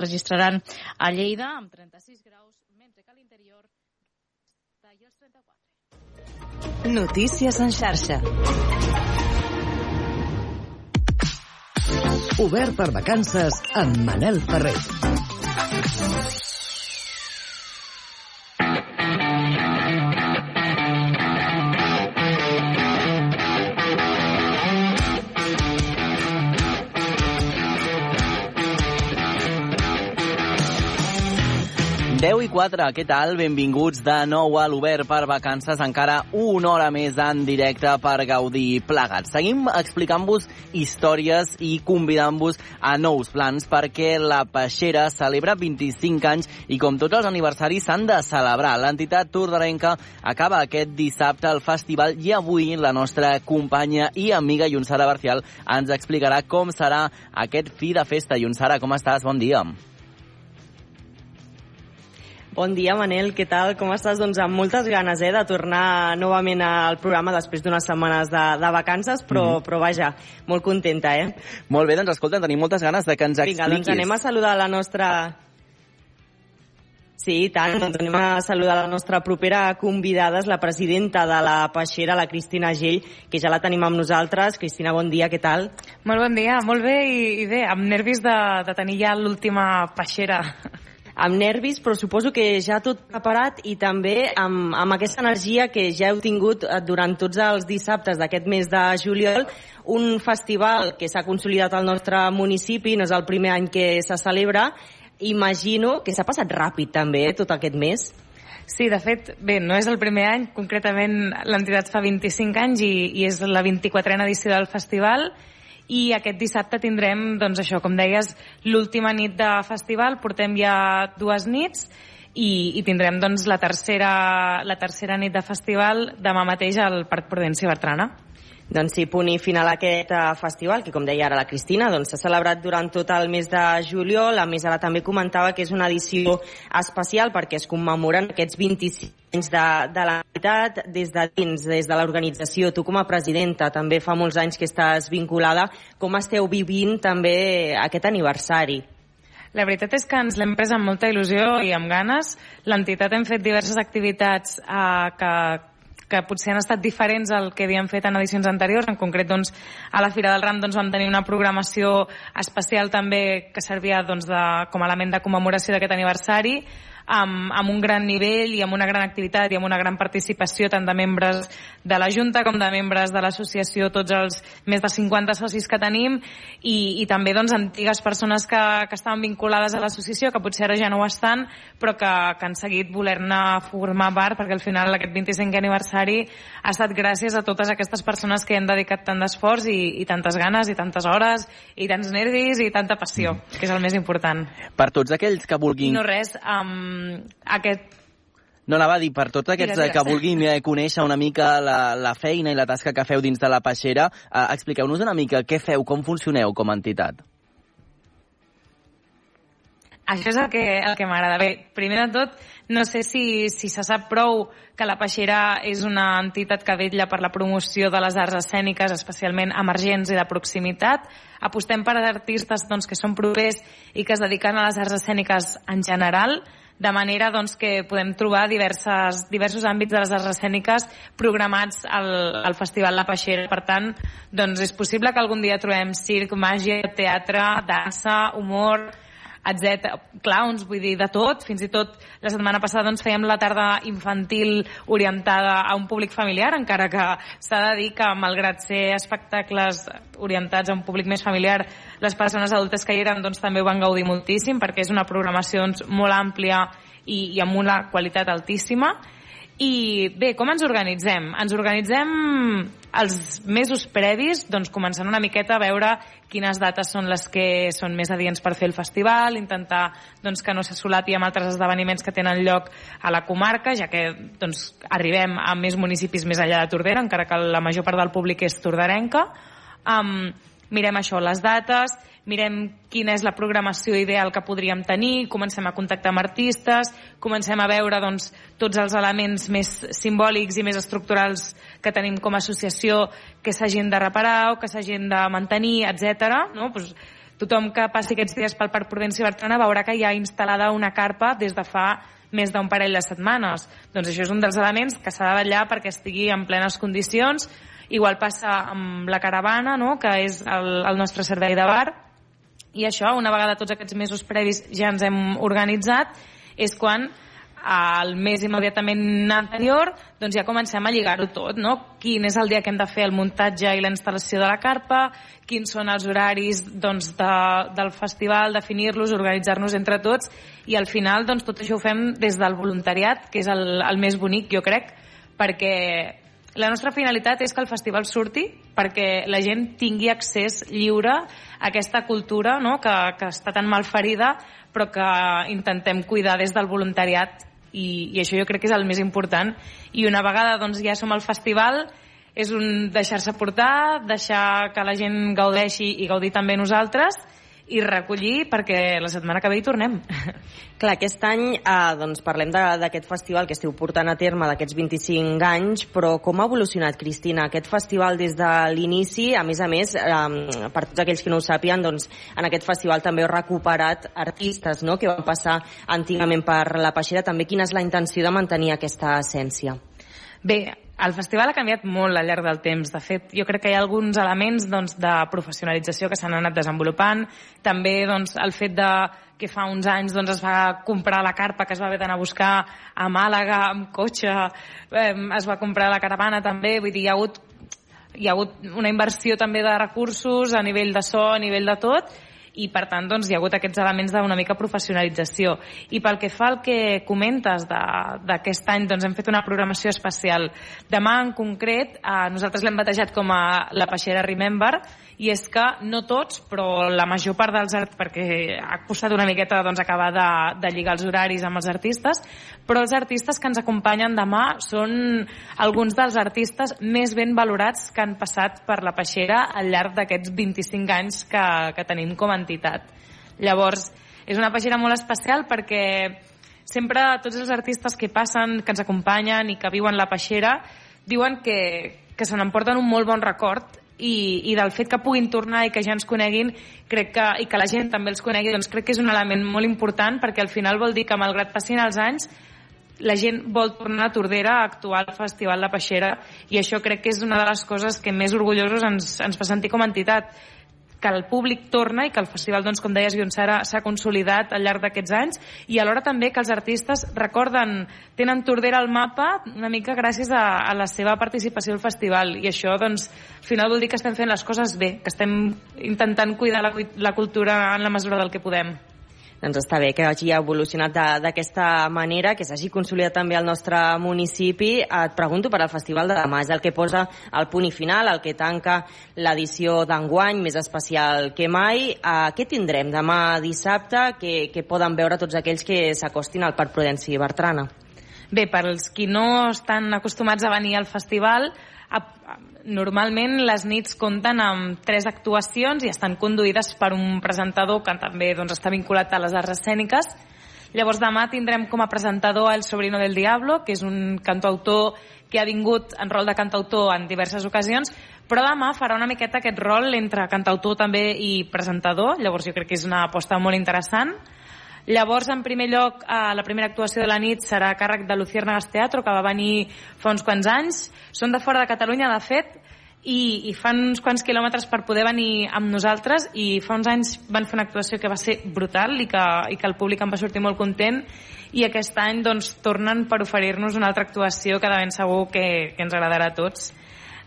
registraran a Lleida amb 36 graus, mentre que a l'interior i els 34. Notícies en xarxa. Obert per vacances amb Manel Ferrer. 10 i 4, què tal? Benvinguts de nou a l'Obert per vacances, encara una hora més en directe per gaudir plegats. Seguim explicant-vos històries i convidant-vos a nous plans perquè la Peixera celebra 25 anys i com tots els aniversaris s'han de celebrar. L'entitat tordarenca acaba aquest dissabte el festival i avui la nostra companya i amiga Yonsara Barcial ens explicarà com serà aquest fi de festa. Yonsara, com estàs? Bon dia. Bon dia, Manel, què tal? Com estàs? Doncs amb moltes ganes eh, de tornar novament al programa després d'unes setmanes de, de vacances, però, mm -hmm. però vaja, molt contenta, eh? Molt bé, doncs escolta, tenim moltes ganes de que ens expliquis. Vinga, doncs anem a saludar la nostra... Sí, tant. Doncs anem a saludar la nostra propera convidada, és la presidenta de la Peixera, la Cristina Gell, que ja la tenim amb nosaltres. Cristina, bon dia, què tal? Molt bon dia, molt bé i, i bé, amb nervis de, de tenir ja l'última Peixera amb nervis, però suposo que ja tot preparat i també amb, amb aquesta energia que ja heu tingut eh, durant tots els dissabtes d'aquest mes de juliol, un festival que s'ha consolidat al nostre municipi, no és el primer any que se celebra, imagino que s'ha passat ràpid també eh, tot aquest mes. Sí, de fet, bé, no és el primer any, concretament l'entitat fa 25 anys i, i és la 24a edició del festival i aquest dissabte tindrem, doncs això, com deies, l'última nit de festival, portem ja dues nits i, i tindrem doncs, la, tercera, la tercera nit de festival demà mateix al Parc Prudència Bertrana. Doncs sí, punt i final a aquest uh, festival, que com deia ara la Cristina, doncs s'ha celebrat durant tot el mes de juliol. A més, ara també comentava que és una edició especial perquè es commemoren aquests 25 anys de, de l'entitat des de dins, des de l'organització. Tu com a presidenta també fa molts anys que estàs vinculada. Com esteu vivint també aquest aniversari? La veritat és que ens l'hem pres amb molta il·lusió i amb ganes. L'entitat hem fet diverses activitats eh, que, que potser han estat diferents al que havíem fet en edicions anteriors. En concret, doncs, a la Fira del Ram doncs, vam tenir una programació especial també que servia doncs, de, com a element de commemoració d'aquest aniversari amb, amb un gran nivell i amb una gran activitat i amb una gran participació tant de membres de la Junta com de membres de l'associació, tots els més de 50 socis que tenim i, i també doncs, antigues persones que, que estaven vinculades a l'associació, que potser ara ja no ho estan, però que, que han seguit voler-ne formar part, perquè al final aquest 25è aniversari ha estat gràcies a totes aquestes persones que han dedicat tant d'esforç i, i tantes ganes i tantes hores i tants nervis i tanta passió, mm. que és el més important. Per tots aquells que vulguin... No res, um, aquest no, anava a dir, per tots aquests digues, digues. que vulguin eh, conèixer una mica la, la feina i la tasca que feu dins de la peixera, eh, expliqueu-nos una mica què feu, com funcioneu com a entitat. Això és el que, el que m'agrada. Bé, primer de tot, no sé si, si se sap prou que la Peixera és una entitat que vetlla per la promoció de les arts escèniques, especialment emergents i de proximitat. Apostem per artistes doncs, que són propers i que es dediquen a les arts escèniques en general, de manera doncs, que podem trobar diverses, diversos àmbits de les arts escèniques programats al, al Festival La Peixera. Per tant, doncs, és possible que algun dia trobem circ, màgia, teatre, dansa, humor, etc. Clowns, vull dir, de tot. Fins i tot la setmana passada doncs, fèiem la tarda infantil orientada a un públic familiar, encara que s'ha de dir que, malgrat ser espectacles orientats a un públic més familiar, les persones adultes que hi eren doncs, també ho van gaudir moltíssim, perquè és una programació doncs, molt àmplia i, i amb una qualitat altíssima i bé, com ens organitzem? Ens organitzem els mesos previs, doncs començant una miqueta a veure quines dates són les que són més adients per fer el festival, intentar doncs, que no se solapi amb altres esdeveniments que tenen lloc a la comarca, ja que doncs, arribem a més municipis més enllà de Tordera, encara que la major part del públic és tordarenca. Um, mirem això, les dates, mirem quina és la programació ideal que podríem tenir, comencem a contactar amb artistes, comencem a veure doncs, tots els elements més simbòlics i més estructurals que tenim com a associació que s'hagin de reparar o que s'hagin de mantenir, etc. No? Pues, tothom que passi aquests dies pel Parc Prudència Bertrana veurà que hi ha instal·lada una carpa des de fa més d'un parell de setmanes. Doncs això és un dels elements que s'ha de vetllar perquè estigui en plenes condicions. Igual passa amb la caravana, no? que és el, el nostre servei de bar, i això, una vegada tots aquests mesos previs ja ens hem organitzat, és quan al mes immediatament anterior doncs ja comencem a lligar-ho tot, no? Quin és el dia que hem de fer el muntatge i la instal·lació de la carpa, quins són els horaris doncs, de, del festival, definir-los, organitzar-nos entre tots i al final doncs, tot això ho fem des del voluntariat, que és el, el més bonic, jo crec, perquè la nostra finalitat és que el festival surti perquè la gent tingui accés lliure a aquesta cultura no? que, que està tan mal ferida però que intentem cuidar des del voluntariat i, i això jo crec que és el més important. I una vegada doncs, ja som al festival és un deixar-se portar, deixar que la gent gaudeixi i gaudir també nosaltres i recollir perquè la setmana que ve hi tornem. Clar, aquest any eh, doncs parlem d'aquest festival que esteu portant a terme d'aquests 25 anys, però com ha evolucionat, Cristina, aquest festival des de l'inici? A més a més, eh, per tots aquells que no ho sàpien, doncs, en aquest festival també heu recuperat artistes no?, que van passar antigament per la Peixera. També quina és la intenció de mantenir aquesta essència? Bé, el festival ha canviat molt al llarg del temps. De fet, jo crec que hi ha alguns elements doncs, de professionalització que s'han anat desenvolupant. També doncs, el fet de que fa uns anys doncs, es va comprar la carpa que es va haver d'anar a buscar a Màlaga amb cotxe, eh, es va comprar la caravana també, vull dir, hi ha hagut hi ha hagut una inversió també de recursos a nivell de so, a nivell de tot, i per tant doncs, hi ha hagut aquests elements d'una mica professionalització. I pel que fa al que comentes d'aquest any, doncs hem fet una programació especial. Demà en concret, eh, nosaltres l'hem batejat com a la Peixera Remember, i és que no tots, però la major part dels artistes, perquè ha costat una miqueta doncs, acabar de, de lligar els horaris amb els artistes, però els artistes que ens acompanyen demà són alguns dels artistes més ben valorats que han passat per la Peixera al llarg d'aquests 25 anys que, que tenim com a entitat. Llavors, és una peixera molt especial perquè sempre tots els artistes que passen, que ens acompanyen i que viuen la peixera, diuen que, que se n'emporten un molt bon record i, i del fet que puguin tornar i que ja ens coneguin crec que, i que la gent també els conegui doncs crec que és un element molt important perquè al final vol dir que malgrat passin els anys la gent vol tornar a Tordera a actuar al Festival La Peixera i això crec que és una de les coses que més orgullosos ens, ens fa sentir com a entitat que el públic torna i que el festival, doncs, com deies, Bionsara, s'ha consolidat al llarg d'aquests anys i alhora també que els artistes recorden, tenen Tordera al mapa una mica gràcies a, a la seva participació al festival i això, doncs, al final vol dir que estem fent les coses bé, que estem intentant cuidar la, la cultura en la mesura del que podem. Doncs està bé que hagi evolucionat d'aquesta manera, que s'hagi consolidat també al nostre municipi. Et pregunto per al Festival de demà, és el que posa el punt i final, el que tanca l'edició d'enguany, més especial que mai. Uh, què tindrem demà dissabte que, que poden veure tots aquells que s'acostin al Parc Prudència i Bertrana? Bé, per als qui no estan acostumats a venir al festival, normalment les nits compten amb tres actuacions i estan conduïdes per un presentador que també doncs, està vinculat a les arts escèniques. Llavors demà tindrem com a presentador El Sobrino del Diablo, que és un cantautor que ha vingut en rol de cantautor en diverses ocasions, però demà farà una miqueta aquest rol entre cantautor també i presentador, llavors jo crec que és una aposta molt interessant. Llavors, en primer lloc, eh, la primera actuació de la nit serà a càrrec de Luciérnagas Teatro, que va venir fa uns quants anys. Són de fora de Catalunya, de fet, i, i fan uns quants quilòmetres per poder venir amb nosaltres i fa uns anys van fer una actuació que va ser brutal i que, i que el públic en va sortir molt content i aquest any doncs, tornen per oferir-nos una altra actuació que de ben segur que, que ens agradarà a tots.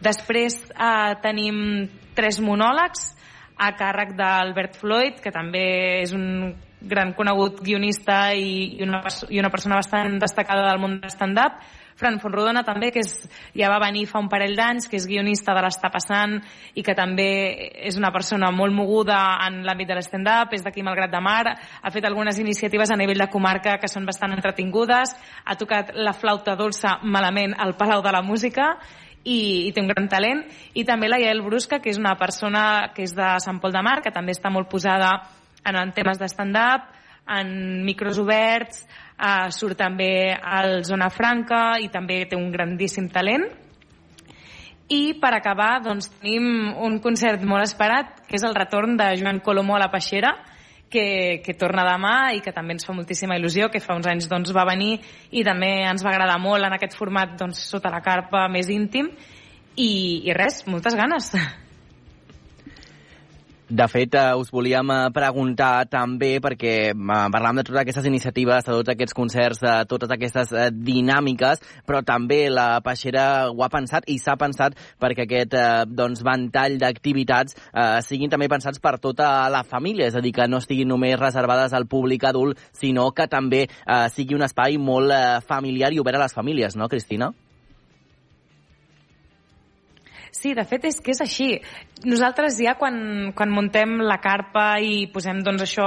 Després eh, tenim tres monòlegs a càrrec d'Albert Floyd, que també és un gran conegut guionista i, i, una, i una persona bastant destacada del món de stand-up. Fran Fonrodona també, que és, ja va venir fa un parell d'anys, que és guionista de l'Està passant i que també és una persona molt moguda en l'àmbit de l'stand-up, és d'aquí Malgrat de Mar, ha fet algunes iniciatives a nivell de comarca que són bastant entretingudes, ha tocat la flauta dolça malament al Palau de la Música i, i té un gran talent i també la Yael Brusca que és una persona que és de Sant Pol de Mar que també està molt posada en, en temes de stand-up, en micros oberts, eh, surt també al Zona Franca i també té un grandíssim talent. i per acabar doncs, tenim un concert molt esperat, que és el retorn de Joan Colomó a la Peixera, que, que torna demà i que també ens fa moltíssima il·lusió, que fa uns anys doncs, va venir i també ens va agradar molt en aquest format doncs, sota la carpa més íntim i, i res, moltes ganes. De fet, eh, us volíem eh, preguntar també, perquè eh, parlàvem de totes aquestes iniciatives, de tots aquests concerts, de totes aquestes eh, dinàmiques, però també la Peixera ho ha pensat i s'ha pensat perquè aquest eh, doncs, ventall d'activitats eh, siguin també pensats per tota la família, és a dir, que no estiguin només reservades al públic adult, sinó que també eh, sigui un espai molt eh, familiar i obert a les famílies, no, Cristina? Sí, de fet és que és així. Nosaltres ja quan, quan muntem la carpa i posem doncs això,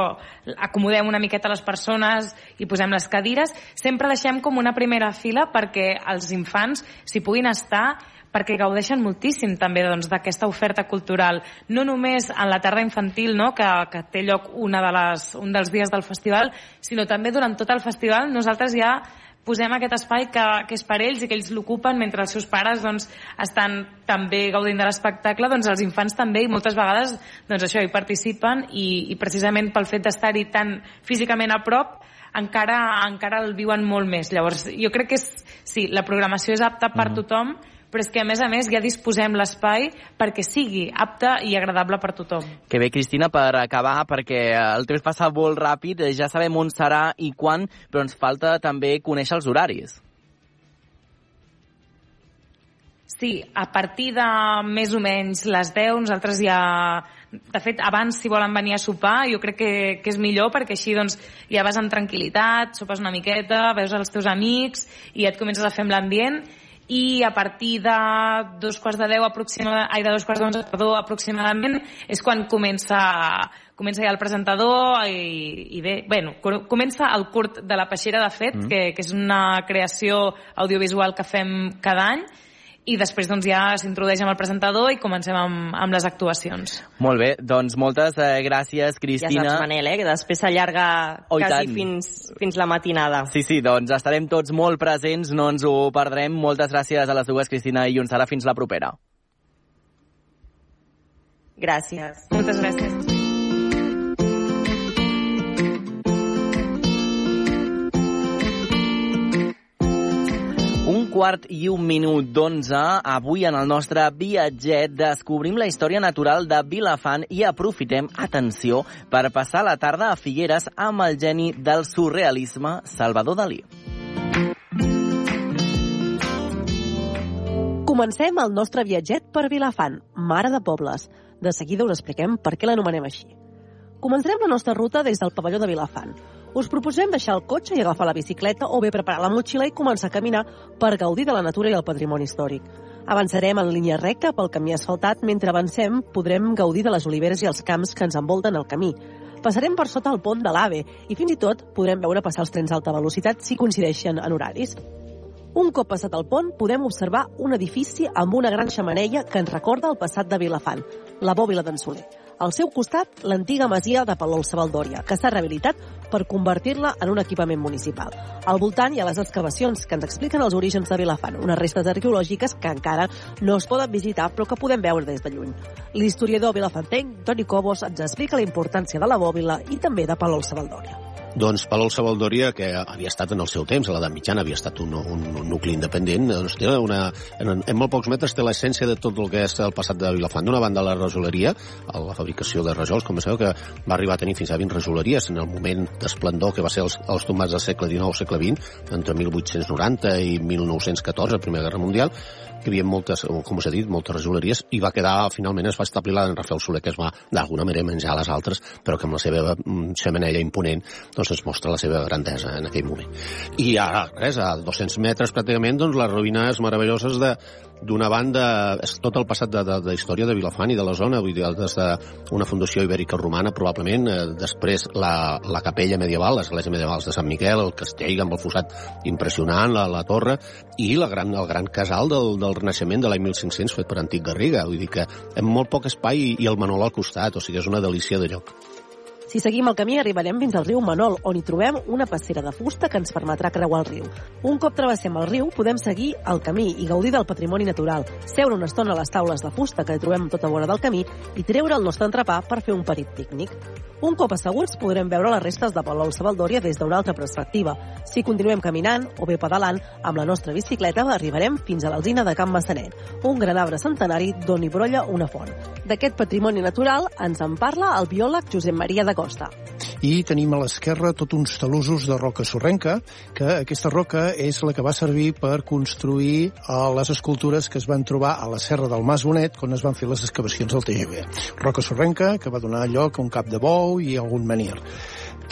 acomodem una miqueta les persones i posem les cadires, sempre deixem com una primera fila perquè els infants s'hi puguin estar perquè gaudeixen moltíssim també doncs, d'aquesta doncs, oferta cultural, no només en la tarda infantil, no? que, que té lloc una de les, un dels dies del festival, sinó també durant tot el festival nosaltres ja posem aquest espai que, que és per ells i que ells l'ocupen mentre els seus pares doncs, estan també gaudint de l'espectacle, doncs els infants també i moltes vegades doncs, això hi participen i, i precisament pel fet d'estar-hi tan físicament a prop encara, encara el viuen molt més. Llavors, jo crec que és, sí, la programació és apta per -huh. tothom, però és que a més a més ja disposem l'espai perquè sigui apte i agradable per tothom. Que bé, Cristina, per acabar, perquè el temps passa molt ràpid, ja sabem on serà i quan, però ens falta també conèixer els horaris. Sí, a partir de més o menys les 10 nosaltres ja de fet, abans si volen venir a sopar jo crec que, que és millor perquè així doncs, ja vas amb tranquil·litat, sopes una miqueta, veus els teus amics i ja et comences a fer amb l'ambient i a partir de dos quarts de deu aproximadament, ai, de dos quarts d'onze, perdó, aproximadament, és quan comença, comença ja el presentador i, i bé, bueno, comença el curt de la peixera, de fet, mm. que, que és una creació audiovisual que fem cada any, i després doncs, ja s'introdueix amb el presentador i comencem amb, amb les actuacions. Molt bé, doncs moltes eh, gràcies, Cristina. Ja saps, Manel, eh, que després s'allarga oh, quasi fins, fins la matinada. Sí, sí, doncs estarem tots molt presents, no ens ho perdrem. Moltes gràcies a les dues, Cristina i Sara. Fins la propera. Gràcies. Moltes gràcies. Quart i un minut d'onze. Avui en el nostre viatget descobrim la història natural de Vilafant i aprofitem, atenció, per passar la tarda a Figueres amb el geni del surrealisme, Salvador Dalí. Comencem el nostre viatget per Vilafant, mare de pobles. De seguida us expliquem per què l'anomenem així. Començarem la nostra ruta des del pavelló de Vilafant, us proposem deixar el cotxe i agafar la bicicleta o bé preparar la motxilla i començar a caminar per gaudir de la natura i el patrimoni històric. Avançarem en línia recta pel camí asfaltat. Mentre avancem, podrem gaudir de les oliveres i els camps que ens envolten el camí. Passarem per sota el pont de l'AVE i fins i tot podrem veure passar els trens d'alta velocitat si coincideixen en horaris. Un cop passat el pont, podem observar un edifici amb una gran xamaneia que ens recorda el passat de Vilafant, la bòbila d'en Soler. Al seu costat, l'antiga masia de Palol Sabaldòria, que s'ha rehabilitat per convertir-la en un equipament municipal. Al voltant hi ha les excavacions que ens expliquen els orígens de Vilafant, unes restes arqueològiques que encara no es poden visitar però que podem veure des de lluny. L'historiador vilafantenc, Toni Cobos, ens explica la importància de la bòbila i també de Palol Sabaldòria. Doncs Palol Sabaldòria, que havia estat en el seu temps, a l'edat mitjana, havia estat un, un, un nucli independent, doncs té una, en, en molt pocs metres té l'essència de tot el que és el passat de Vilafant. D'una banda, la rajoleria, la fabricació de rajols, com sabeu, que va arribar a tenir fins a 20 rajoleries en el moment d'esplendor que va ser els, els tomats del segle XIX segle XX, entre 1890 i 1914, la Primera Guerra Mundial, que hi havia moltes, com s'ha dit, moltes rajoleries, i va quedar, finalment es va establir la d'en Rafael Soler, que es va d'alguna manera menjar les altres, però que amb la seva mm, xemeneia imponent doncs es mostra la seva grandesa en aquell moment. I ara, res, a 200 metres pràcticament, doncs les ruïnes meravelloses de, d'una banda, és tot el passat de, de, de història de Vilafant i de la zona, vull dir, des d'una fundació ibèrica romana, probablement, eh, després la, la capella medieval, l'església medieval de Sant Miquel, el castell amb el fossat impressionant, la, la torre, i la gran, el gran casal del, del Renaixement de l'any 1500 fet per Antic Garriga, vull dir que en molt poc espai i, i el Manol al costat, o sigui, és una delícia de lloc. Si seguim el camí arribarem fins al riu Manol, on hi trobem una passera de fusta que ens permetrà creuar el riu. Un cop travessem el riu, podem seguir el camí i gaudir del patrimoni natural, seure una estona a les taules de fusta que trobem tota vora del camí i treure el nostre entrepà per fer un petit pícnic. Un cop asseguts, podrem veure les restes de Palol Sabaldòria des d'una altra perspectiva. Si continuem caminant o bé pedalant, amb la nostra bicicleta arribarem fins a l'alzina de Can Massanet, un gran arbre centenari d'on hi brolla una font. D'aquest patrimoni natural ens en parla el biòleg Josep Maria de Costa. I tenim a l'esquerra tot uns talusos de roca sorrenca, que aquesta roca és la que va servir per construir eh, les escultures que es van trobar a la serra del Mas Bonet quan es van fer les excavacions del TGV. Roca sorrenca que va donar lloc a un cap de bou i algun menir.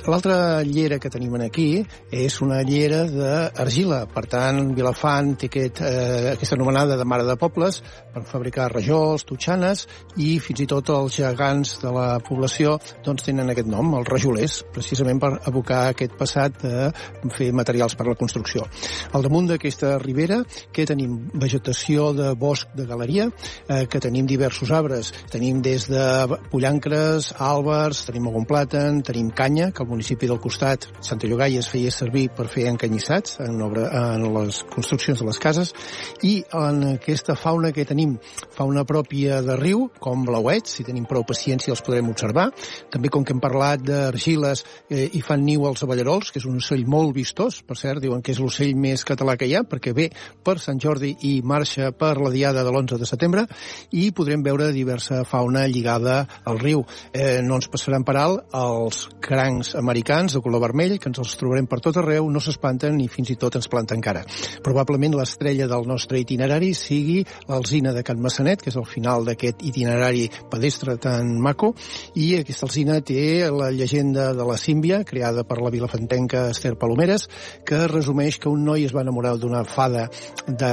L'altra llera que tenim aquí és una llera d'argila. Per tant, Vilafant té aquest, eh, aquesta anomenada de mare de pobles per fabricar rajols, totxanes i fins i tot els gegants de la població doncs, tenen aquest nom, els rajolers, precisament per evocar aquest passat de fer materials per a la construcció. Al damunt d'aquesta ribera que tenim vegetació de bosc de galeria, eh, que tenim diversos arbres. Tenim des de pollancres, àlbers, tenim algun plàtan, tenim canya, que al municipi del costat, Santa Llogaia, es feia servir per fer encanyissats en, obra, en les construccions de les cases, i en aquesta fauna que tenim, fauna pròpia de riu, com blauets, si tenim prou paciència els podrem observar. També, com que hem parlat d'argiles, eh, hi fan niu els aballarols, que és un ocell molt vistós, per cert, diuen que és l'ocell més català que hi ha, perquè ve per Sant Jordi i marxa per la diada de l'11 de setembre, i podrem veure diversa fauna lligada al riu. Eh, no ens passaran per alt els crancs americans de color vermell, que ens els trobarem per tot arreu, no s'espanten i fins i tot ens planten cara. Probablement l'estrella del nostre itinerari sigui l'alzina de Can Massanet, que és el final d'aquest itinerari pedestre tan maco, i aquesta alzina té la llegenda de la símbia, creada per la vilafantenca Esther Palomeres, que resumeix que un noi es va enamorar d'una fada de,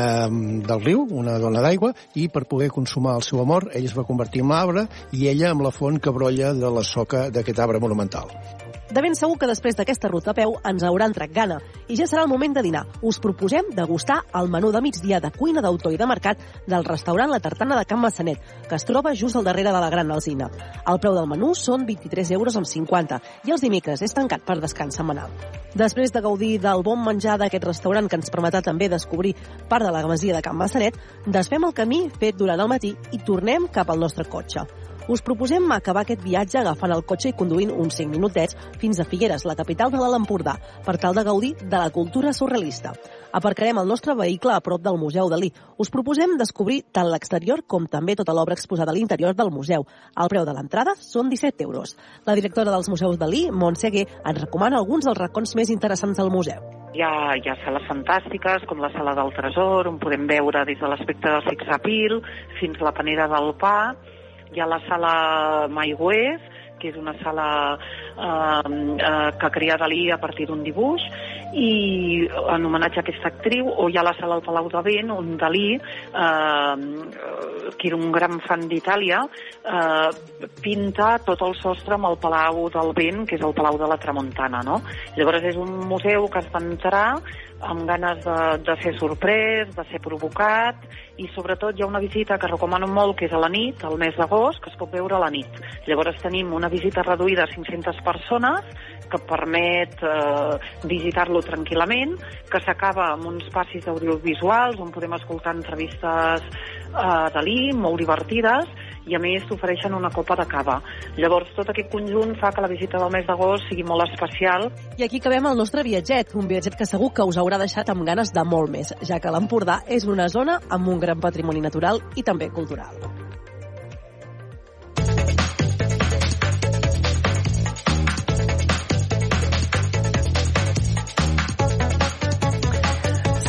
del riu, una dona d'aigua, i per poder consumar el seu amor, ell es va convertir en arbre i ella amb la font que brolla de la soca d'aquest arbre monumental. De ben segur que després d'aquesta ruta a peu ens haurà entrat gana i ja serà el moment de dinar. Us proposem degustar el menú de migdia de cuina d'autor i de mercat del restaurant La Tartana de Can Massanet, que es troba just al darrere de la Gran Alzina. El preu del menú són 23 euros amb 50 i els dimecres és tancat per descans setmanal. Després de gaudir del bon menjar d'aquest restaurant que ens permetrà també descobrir part de la masia de Can Massanet, desfem el camí fet durant el matí i tornem cap al nostre cotxe. Us proposem acabar aquest viatge agafant el cotxe i conduint uns 5 minutets fins a Figueres, la capital de l'Alt Empordà, per tal de gaudir de la cultura surrealista. Aparcarem el nostre vehicle a prop del Museu Dalí. Us proposem descobrir tant l'exterior com també tota l'obra exposada a l'interior del museu. El preu de l'entrada són 17 euros. La directora dels museus Dalí, Montseguer, ens recomana alguns dels racons més interessants del museu. Hi ha, hi ha sales fantàstiques, com la sala del tresor, on podem veure des de l'aspecte del appeal fins la panera del pa, hi ha la sala Maigüés, que és una sala eh, eh, que crea Dalí a partir d'un dibuix i en homenatge a aquesta actriu o hi ha la sala al Palau de Vent on Dalí eh, que era un gran fan d'Itàlia eh, pinta tot el sostre amb el Palau del Vent que és el Palau de la Tramuntana no? llavors és un museu que has d'entrar amb ganes de, de ser sorprès, de ser provocat i sobretot hi ha una visita que recomano molt que és a la nit, al mes d'agost, que es pot veure a la nit. Llavors tenim una visita reduïda a 500 persones que permet eh, visitar-lo tranquil·lament, que s'acaba amb uns passis audiovisuals on podem escoltar entrevistes eh, Dalí, molt divertides, i a més t'ofereixen una copa de cava. Llavors tot aquest conjunt fa que la visita del mes d'agost sigui molt especial. I aquí acabem el nostre viatget, un viatget que segur que us haurà deixat amb ganes de molt més, ja que l'Empordà és una zona amb un gran patrimoni natural i també cultural.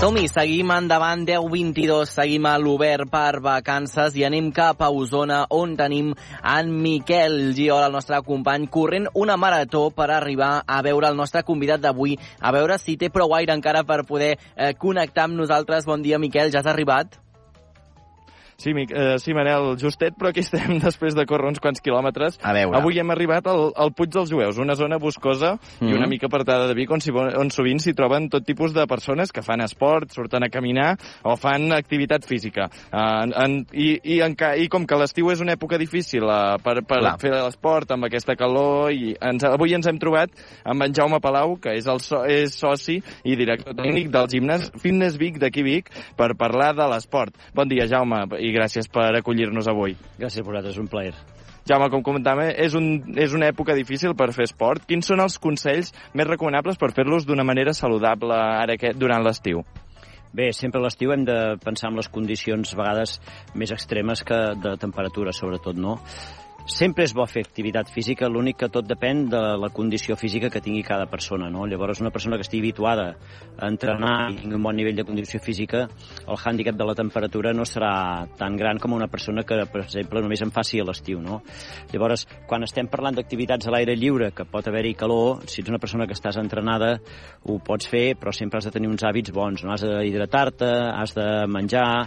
Som-hi, seguim endavant, 10-22, seguim a l'Obert per vacances i anem cap a Osona, on tenim en Miquel Giol, el nostre company, corrent una marató per arribar a veure el nostre convidat d'avui, a veure si té prou aire encara per poder eh, connectar amb nosaltres. Bon dia, Miquel, ja has arribat? Sí, eh, sí, Manel, justet, però aquí estem després de córrer uns quants quilòmetres. A veure. Avui hem arribat al, al Puig dels Jueus, una zona boscosa mm -hmm. i una mica apartada de Vic, on, si, on sovint s'hi troben tot tipus de persones que fan esport, surten a caminar o fan activitat física. Uh, en, i, i, en, I com que l'estiu és una època difícil uh, per, per Clar. fer l'esport amb aquesta calor, i ens, avui ens hem trobat amb en Jaume Palau, que és, el so, és soci i director tècnic del gimnàs Fitness Vic d'aquí Vic, per parlar de l'esport. Bon dia, Jaume, i gràcies per acollir-nos avui. Gràcies a vosaltres, un plaer. Jaume, com comentàvem, és, un, és una època difícil per fer esport. Quins són els consells més recomanables per fer-los d'una manera saludable ara que, durant l'estiu? Bé, sempre a l'estiu hem de pensar en les condicions a vegades més extremes que de temperatura, sobretot, no? Sempre és bo fer activitat física, l'únic que tot depèn de la condició física que tingui cada persona, no? Llavors, una persona que estigui habituada a entrenar i tingui un bon nivell de condició física, el hàndicap de la temperatura no serà tan gran com una persona que, per exemple, només en faci a l'estiu, no? Llavors, quan estem parlant d'activitats a l'aire lliure, que pot haver-hi calor, si ets una persona que estàs entrenada, ho pots fer, però sempre has de tenir uns hàbits bons, no? Has d'hidratar-te, has de menjar,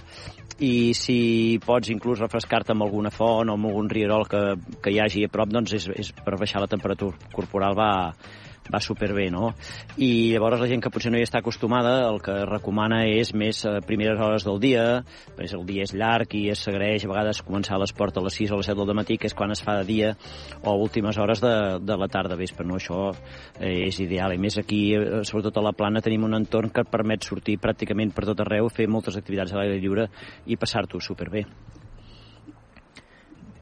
i si pots inclús refrescar-te amb alguna font o amb algun rierol que, que hi hagi a prop, doncs és, és per baixar la temperatura corporal va, va superbé, no? I llavors la gent que potser no hi està acostumada el que recomana és més a primeres hores del dia, perquè el dia és llarg i es s'agraeix a vegades començar l'esport a les 6 o a les 7 del matí, que és quan es fa de dia, o últimes hores de, de la tarda vespre, no? Això eh, és ideal. I més aquí, eh, sobretot a la plana, tenim un entorn que et permet sortir pràcticament per tot arreu, fer moltes activitats a l'aire lliure i passar-t'ho superbé.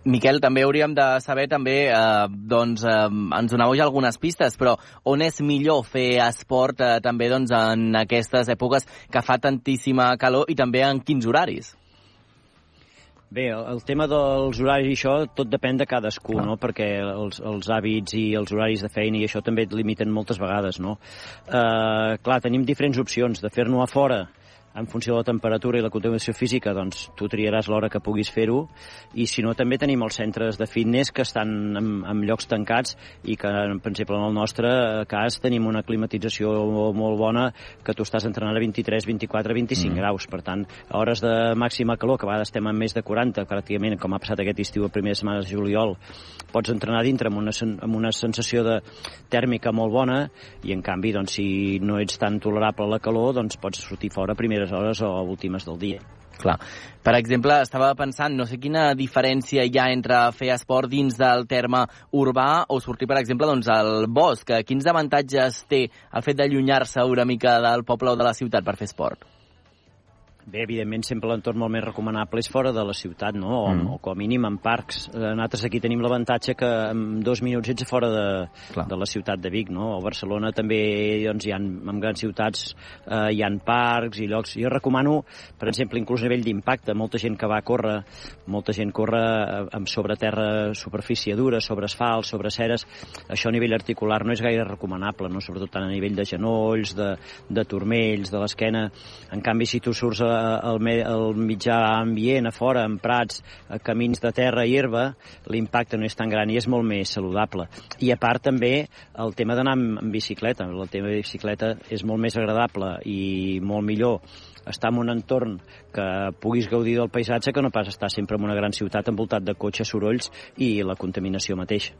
Miquel, també hauríem de saber també, eh, doncs, eh, ens donàveu ja algunes pistes, però on és millor fer esport eh, també doncs, en aquestes èpoques que fa tantíssima calor i també en quins horaris? Bé, el, tema dels horaris i això tot depèn de cadascú, no? perquè els, els hàbits i els horaris de feina i això també et limiten moltes vegades. No? Eh, clar, tenim diferents opcions de fer-nos a fora en funció de la temperatura i la contaminació física, doncs tu triaràs l'hora que puguis fer-ho, i si no també tenim els centres de fitness que estan en, en llocs tancats i que, per exemple, en el nostre cas tenim una climatització molt bona que tu estàs entrenant a 23, 24, 25 mm. graus, per tant, a hores de màxima calor, que a vegades estem a més de 40, pràcticament, com ha passat aquest estiu a primeres setmanes de juliol, pots entrenar dintre amb una, amb una sensació de tèrmica molt bona i, en canvi, doncs, si no ets tan tolerable a la calor, doncs pots sortir fora a primeres hores o últimes del dia. Clar. Per exemple, estava pensant, no sé quina diferència hi ha entre fer esport dins del terme urbà o sortir, per exemple, doncs, al bosc. Quins avantatges té el fet d'allunyar-se una mica del poble o de la ciutat per fer esport? Bé, evidentment, sempre l'entorn molt més recomanable és fora de la ciutat, no? O, mm. o com a mínim en parcs. Eh, nosaltres aquí tenim l'avantatge que en dos minuts ets fora de, Clar. de la ciutat de Vic, no? A Barcelona també doncs, hi ha, en grans ciutats eh, hi han parcs i llocs. Jo recomano, per exemple, inclús a nivell d'impacte, molta gent que va a córrer, molta gent corre eh, amb sobre terra, superfície dura, sobre asfalt, sobre ceres, això a nivell articular no és gaire recomanable, no? sobretot tant a nivell de genolls, de, de turmells, de l'esquena. En canvi, si tu surts a el, el mitjà ambient, a fora, en prats, a camins de terra i herba, l'impacte no és tan gran i és molt més saludable. I a part també el tema d'anar amb, bicicleta. El tema de bicicleta és molt més agradable i molt millor estar en un entorn que puguis gaudir del paisatge que no pas estar sempre en una gran ciutat envoltat de cotxes, sorolls i la contaminació mateixa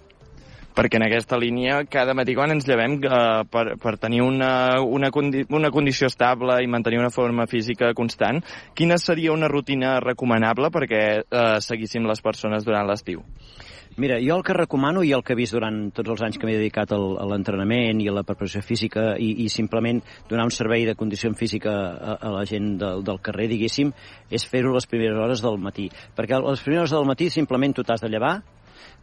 perquè en aquesta línia cada matí quan ens llevem eh, per, per tenir una, una, condi una condició estable i mantenir una forma física constant, quina seria una rutina recomanable perquè eh, seguíssim les persones durant l'estiu? Mira, jo el que recomano i el que he vist durant tots els anys que m'he dedicat al, a l'entrenament i a la preparació física i, i simplement donar un servei de condició física a, a la gent del, del carrer, diguéssim, és fer-ho les primeres hores del matí. Perquè les primeres hores del matí simplement tu t'has de llevar,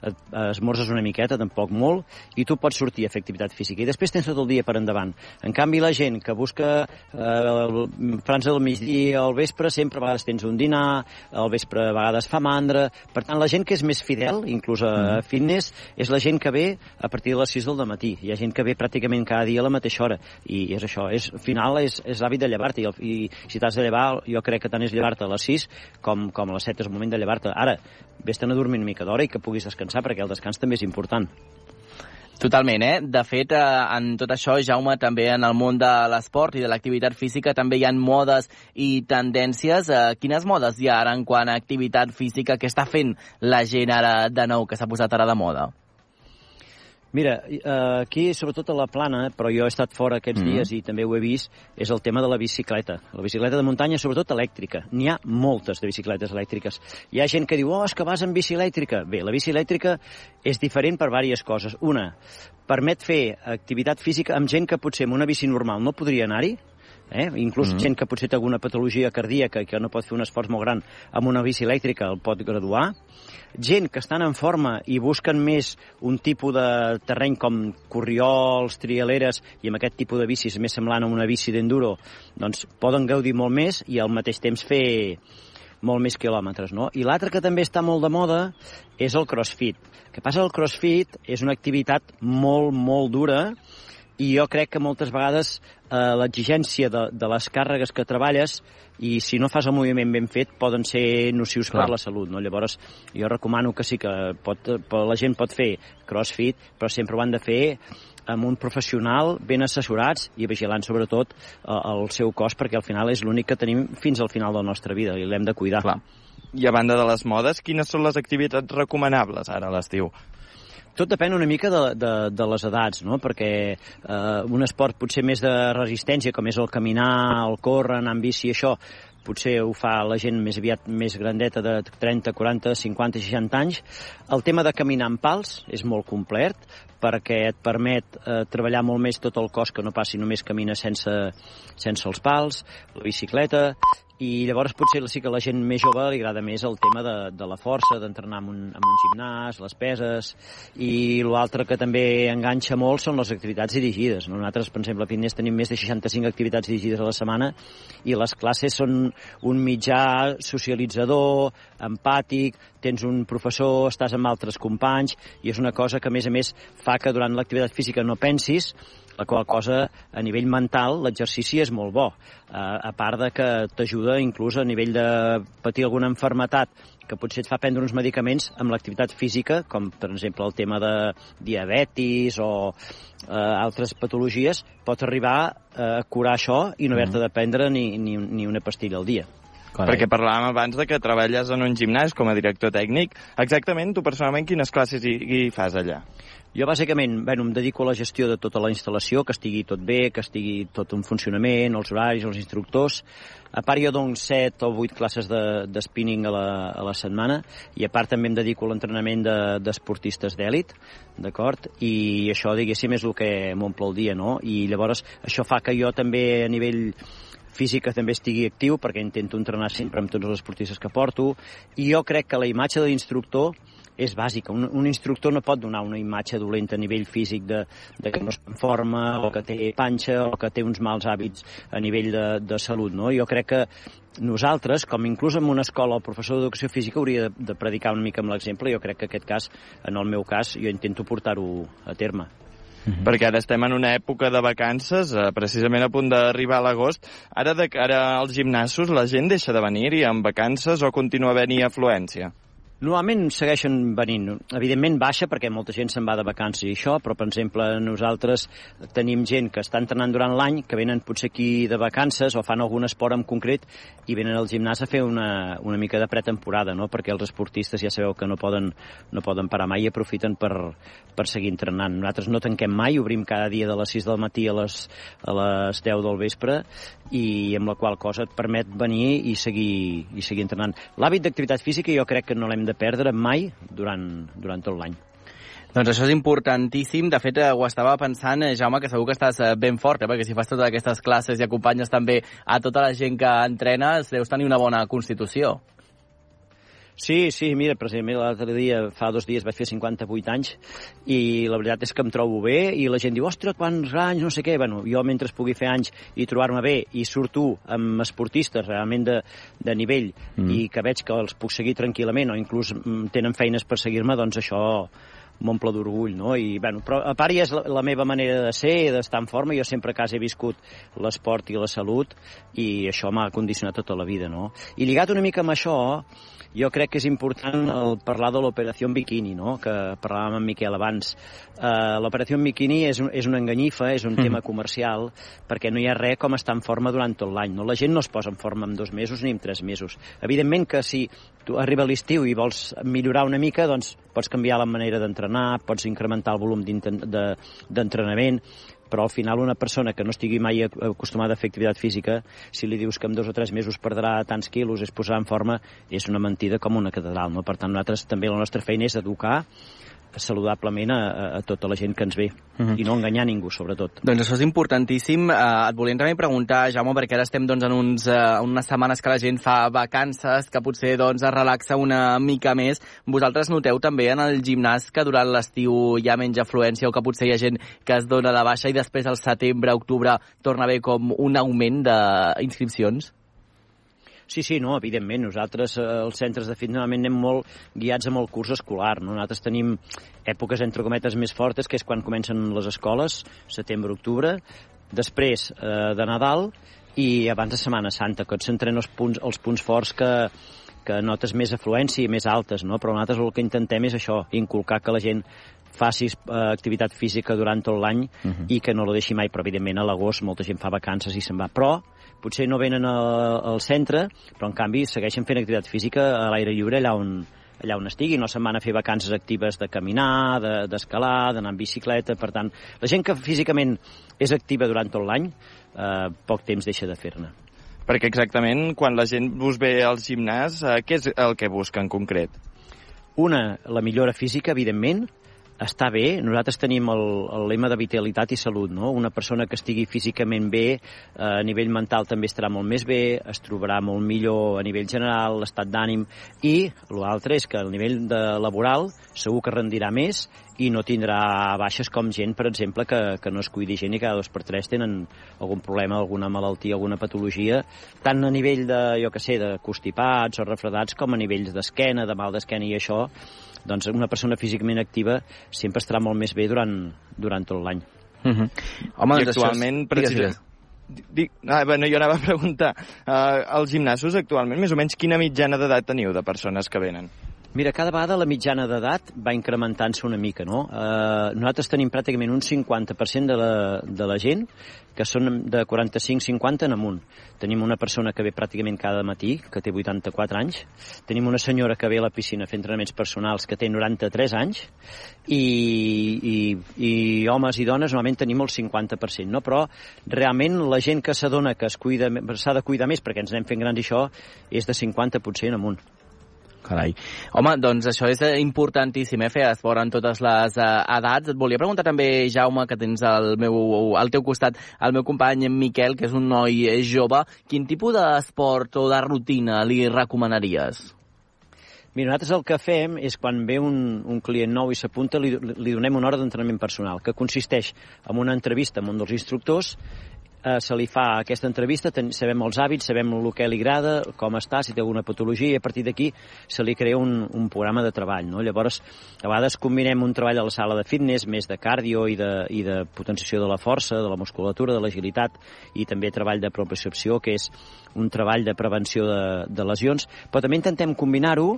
esmorzes una miqueta, tampoc molt, i tu pots sortir a fer activitat física. I després tens tot el dia per endavant. En canvi, la gent que busca eh, frança del migdia al vespre, sempre a vegades tens un dinar, al vespre a vegades fa mandra... Per tant, la gent que és més fidel, inclús a mm. fitness, és la gent que ve a partir de les 6 del matí. Hi ha gent que ve pràcticament cada dia a la mateixa hora. I és això, és, al final és, és l'hàbit de llevar-te. I, I si t'has de llevar, jo crec que tant és llevar-te a les 6 com, com a les 7 és el moment de llevar-te. Ara, vés-te'n a dormir una mica d'hora i que puguis descansar, perquè el descans també és important. Totalment, eh? De fet, eh, en tot això, Jaume, també en el món de l'esport i de l'activitat física també hi ha modes i tendències. Eh, quines modes hi ha ara en quant a activitat física? Què està fent la gent ara de nou, que s'ha posat ara de moda? Mira, eh, aquí, sobretot a la plana, però jo he estat fora aquests mm -hmm. dies i també ho he vist, és el tema de la bicicleta. La bicicleta de muntanya, sobretot elèctrica. N'hi ha moltes de bicicletes elèctriques. Hi ha gent que diu, oh, és que vas en bici elèctrica. Bé, la bici elèctrica és diferent per diverses coses. Una, permet fer activitat física amb gent que potser amb una bici normal no podria anar-hi, eh? inclús mm -hmm. gent que potser té alguna patologia cardíaca que no pot fer un esforç molt gran amb una bici elèctrica el pot graduar gent que estan en forma i busquen més un tipus de terreny com corriols, trialeres i amb aquest tipus de bicis més semblant a una bici d'enduro, doncs poden gaudir molt més i al mateix temps fer molt més quilòmetres, no? I l'altre que també està molt de moda és el crossfit. El que passa el crossfit és una activitat molt, molt dura i jo crec que moltes vegades eh, l'exigència de, de les càrregues que treballes i si no fas el moviment ben fet poden ser nocius Clar. per la salut. No? Llavors jo recomano que sí que pot, la gent pot fer crossfit, però sempre ho han de fer amb un professional ben assessorats i vigilant sobretot eh, el seu cos perquè al final és l'únic que tenim fins al final de la nostra vida i l'hem de cuidar. Clar. I a banda de les modes, quines són les activitats recomanables ara a l'estiu? Tot depèn una mica de, de, de les edats, no? perquè eh, un esport potser més de resistència, com és el caminar, el córrer, anar amb bici, això, potser ho fa la gent més aviat més grandeta de 30, 40, 50, 60 anys. El tema de caminar amb pals és molt complet perquè et permet eh, treballar molt més tot el cos que no passi només caminar sense, sense els pals, la bicicleta, i llavors potser sí que la gent més jove li agrada més el tema de, de la força, d'entrenar en, un, en un gimnàs, les peses, i l'altre que també enganxa molt són les activitats dirigides. No? Nosaltres, per exemple, a Fitness tenim més de 65 activitats dirigides a la setmana i les classes són un mitjà socialitzador, empàtic, tens un professor, estàs amb altres companys, i és una cosa que, a més a més, fa que durant l'activitat física no pensis, la qual cosa a nivell mental l'exercici és molt bo, eh, a part de que t'ajuda inclús a nivell de patir alguna enfermetat que potser et fa prendre uns medicaments amb l'activitat física, com per exemple el tema de diabetis o eh, altres patologies, pot arribar a curar això i no haver-te mm. de prendre ni, ni, ni una pastilla al dia. Carai. Perquè parlàvem abans de que treballes en un gimnàs com a director tècnic. Exactament, tu personalment quines classes hi, hi fas allà? Jo, bàsicament, bueno, em dedico a la gestió de tota la instal·lació, que estigui tot bé, que estigui tot en funcionament, els horaris, els instructors. A part, jo dono 7 o 8 classes de, de spinning a la, a la setmana i a part també em dedico a l'entrenament d'esportistes de, d'èlit, d'acord? I això, diguéssim, és el que m'omple el dia, no? I llavors això fa que jo també a nivell físic també estigui actiu perquè intento entrenar sempre amb tots els esportistes que porto i jo crec que la imatge de l'instructor és bàsica. Un, un instructor no pot donar una imatge dolenta a nivell físic de, de que no està en forma, o que té panxa, o que té uns mals hàbits a nivell de, de salut. No? Jo crec que nosaltres, com inclús en una escola el professor d'educació física hauria de, de predicar una mica amb l'exemple, jo crec que aquest cas, en el meu cas, jo intento portar-ho a terme. Mm -hmm. perquè ara estem en una època de vacances, eh, precisament a punt d'arribar a l'agost. Ara, de cara als gimnasos, la gent deixa de venir-hi en vacances o continua havent-hi afluència? Normalment segueixen venint. Evidentment baixa perquè molta gent se'n va de vacances i això, però per exemple nosaltres tenim gent que està entrenant durant l'any, que venen potser aquí de vacances o fan algun esport en concret i venen al gimnàs a fer una, una mica de pretemporada, no? perquè els esportistes ja sabeu que no poden, no poden parar mai i aprofiten per, per seguir entrenant. Nosaltres no tanquem mai, obrim cada dia de les 6 del matí a les, a les 10 del vespre i amb la qual cosa et permet venir i seguir, i seguir entrenant. L'hàbit d'activitat física jo crec que no l'hem de perdre mai durant, durant tot l'any. Doncs això és importantíssim. De fet, eh, ho estava pensant, eh, Jaume, que segur que estàs eh, ben fort, eh? perquè si fas totes aquestes classes i acompanyes també a tota la gent que entrenes, deus tenir una bona constitució. Sí, sí, mira, precisament l'altre dia, fa dos dies, vaig fer 58 anys i la veritat és que em trobo bé i la gent diu, ostres, quants anys, no sé què. Bueno, jo mentre pugui fer anys i trobar-me bé i surto amb esportistes realment de, de nivell mm. i que veig que els puc seguir tranquil·lament o inclús mm, tenen feines per seguir-me, doncs això m'omple d'orgull, no? I, bueno, però a part ja és la, la meva manera de ser, d'estar en forma, jo sempre a casa he viscut l'esport i la salut i això m'ha condicionat tota la vida, no? I lligat una mica amb això, jo crec que és important el parlar de l'operació Bikini, no? que parlàvem amb Miquel abans. Uh, l'operació Bikini és, un, és una enganyifa, és un mm. tema comercial, perquè no hi ha res com estar en forma durant tot l'any. No? La gent no es posa en forma en dos mesos ni en tres mesos. Evidentment que si tu arriba l'estiu i vols millorar una mica, doncs pots canviar la manera d'entrenar, pots incrementar el volum d'entrenament, però al final una persona que no estigui mai acostumada a fer activitat física, si li dius que en dos o tres mesos perdrà tants quilos, es posarà en forma, és una mentida com una catedral. No? Per tant, nosaltres també la nostra feina és educar saludablement a, a tota la gent que ens ve uh -huh. i no enganyar ningú, sobretot. Doncs això és importantíssim. Uh, et volíem també preguntar, Jaume, perquè ara estem doncs, en uns, uh, unes setmanes que la gent fa vacances, que potser doncs, es relaxa una mica més. Vosaltres noteu també en el gimnàs que durant l'estiu hi ha menys afluència o que potser hi ha gent que es dona de baixa i després al setembre, octubre, torna a haver com un augment d'inscripcions? Sí, sí, no, evidentment. Nosaltres, eh, els centres de fitness, normalment anem molt guiats amb el curs escolar. No? Nosaltres tenim èpoques, entre cometes, més fortes, que és quan comencen les escoles, setembre-octubre, després eh, de Nadal i abans de Setmana Santa, que et centren els punts, els punts forts que, que notes més afluència i més altes, no? però nosaltres el que intentem és això, inculcar que la gent faci eh, activitat física durant tot l'any uh mhm. -huh. i que no la deixi mai, però evidentment a l'agost molta gent fa vacances i se'n va. Però potser no venen al, al centre, però en canvi segueixen fent activitat física a l'aire lliure allà on, allà on estigui, no se'n van a fer vacances actives de caminar, d'escalar, de, d'anar en bicicleta, per tant, la gent que físicament és activa durant tot l'any, eh, poc temps deixa de fer-ne. Perquè exactament, quan la gent us ve al gimnàs, eh, què és el que busca en concret? Una, la millora física, evidentment, està bé. Nosaltres tenim el, el lema de vitalitat i salut, no? Una persona que estigui físicament bé, eh, a nivell mental també estarà molt més bé, es trobarà molt millor a nivell general, l'estat d'ànim, i l'altre és que a nivell de laboral segur que rendirà més i no tindrà baixes com gent, per exemple, que, que no es cuidi gent i cada dos per tres tenen algun problema, alguna malaltia, alguna patologia, tant a nivell de, jo que sé, de constipats o refredats com a nivells d'esquena, de mal d'esquena i això, doncs una persona físicament activa sempre estarà molt més bé durant, durant tot l'any. Uh mhm. -huh. Home, I doncs actualment, precisament, Dic, ah, bueno, jo anava a preguntar, uh, als gimnasos actualment, més o menys, quina mitjana d'edat teniu de persones que venen? Mira, cada vegada la mitjana d'edat va incrementant-se una mica, no? Eh, nosaltres tenim pràcticament un 50% de la, de la gent que són de 45-50 en amunt. Tenim una persona que ve pràcticament cada matí, que té 84 anys. Tenim una senyora que ve a la piscina fer entrenaments personals que té 93 anys. I, i, i homes i dones normalment tenim el 50%, no? Però realment la gent que s'adona que s'ha de cuidar més perquè ens anem fent grans i això és de 50 potser en amunt. Carai. Home, doncs això és importantíssim, eh, fer esport en totes les eh, edats. Et volia preguntar també, Jaume, que tens al, meu, al teu costat el meu company Miquel, que és un noi eh, jove, quin tipus d'esport o de rutina li recomanaries? Mira, nosaltres el que fem és quan ve un, un client nou i s'apunta, li, li donem una hora d'entrenament personal, que consisteix en una entrevista amb un dels instructors eh, se li fa aquesta entrevista, ten, sabem els hàbits, sabem el que li agrada, com està, si té alguna patologia, i a partir d'aquí se li crea un, un programa de treball. No? Llavors, a vegades combinem un treball a la sala de fitness, més de cardio i de, i de potenciació de la força, de la musculatura, de l'agilitat, i també treball de propriocepció, que és un treball de prevenció de, de lesions, però també intentem combinar-ho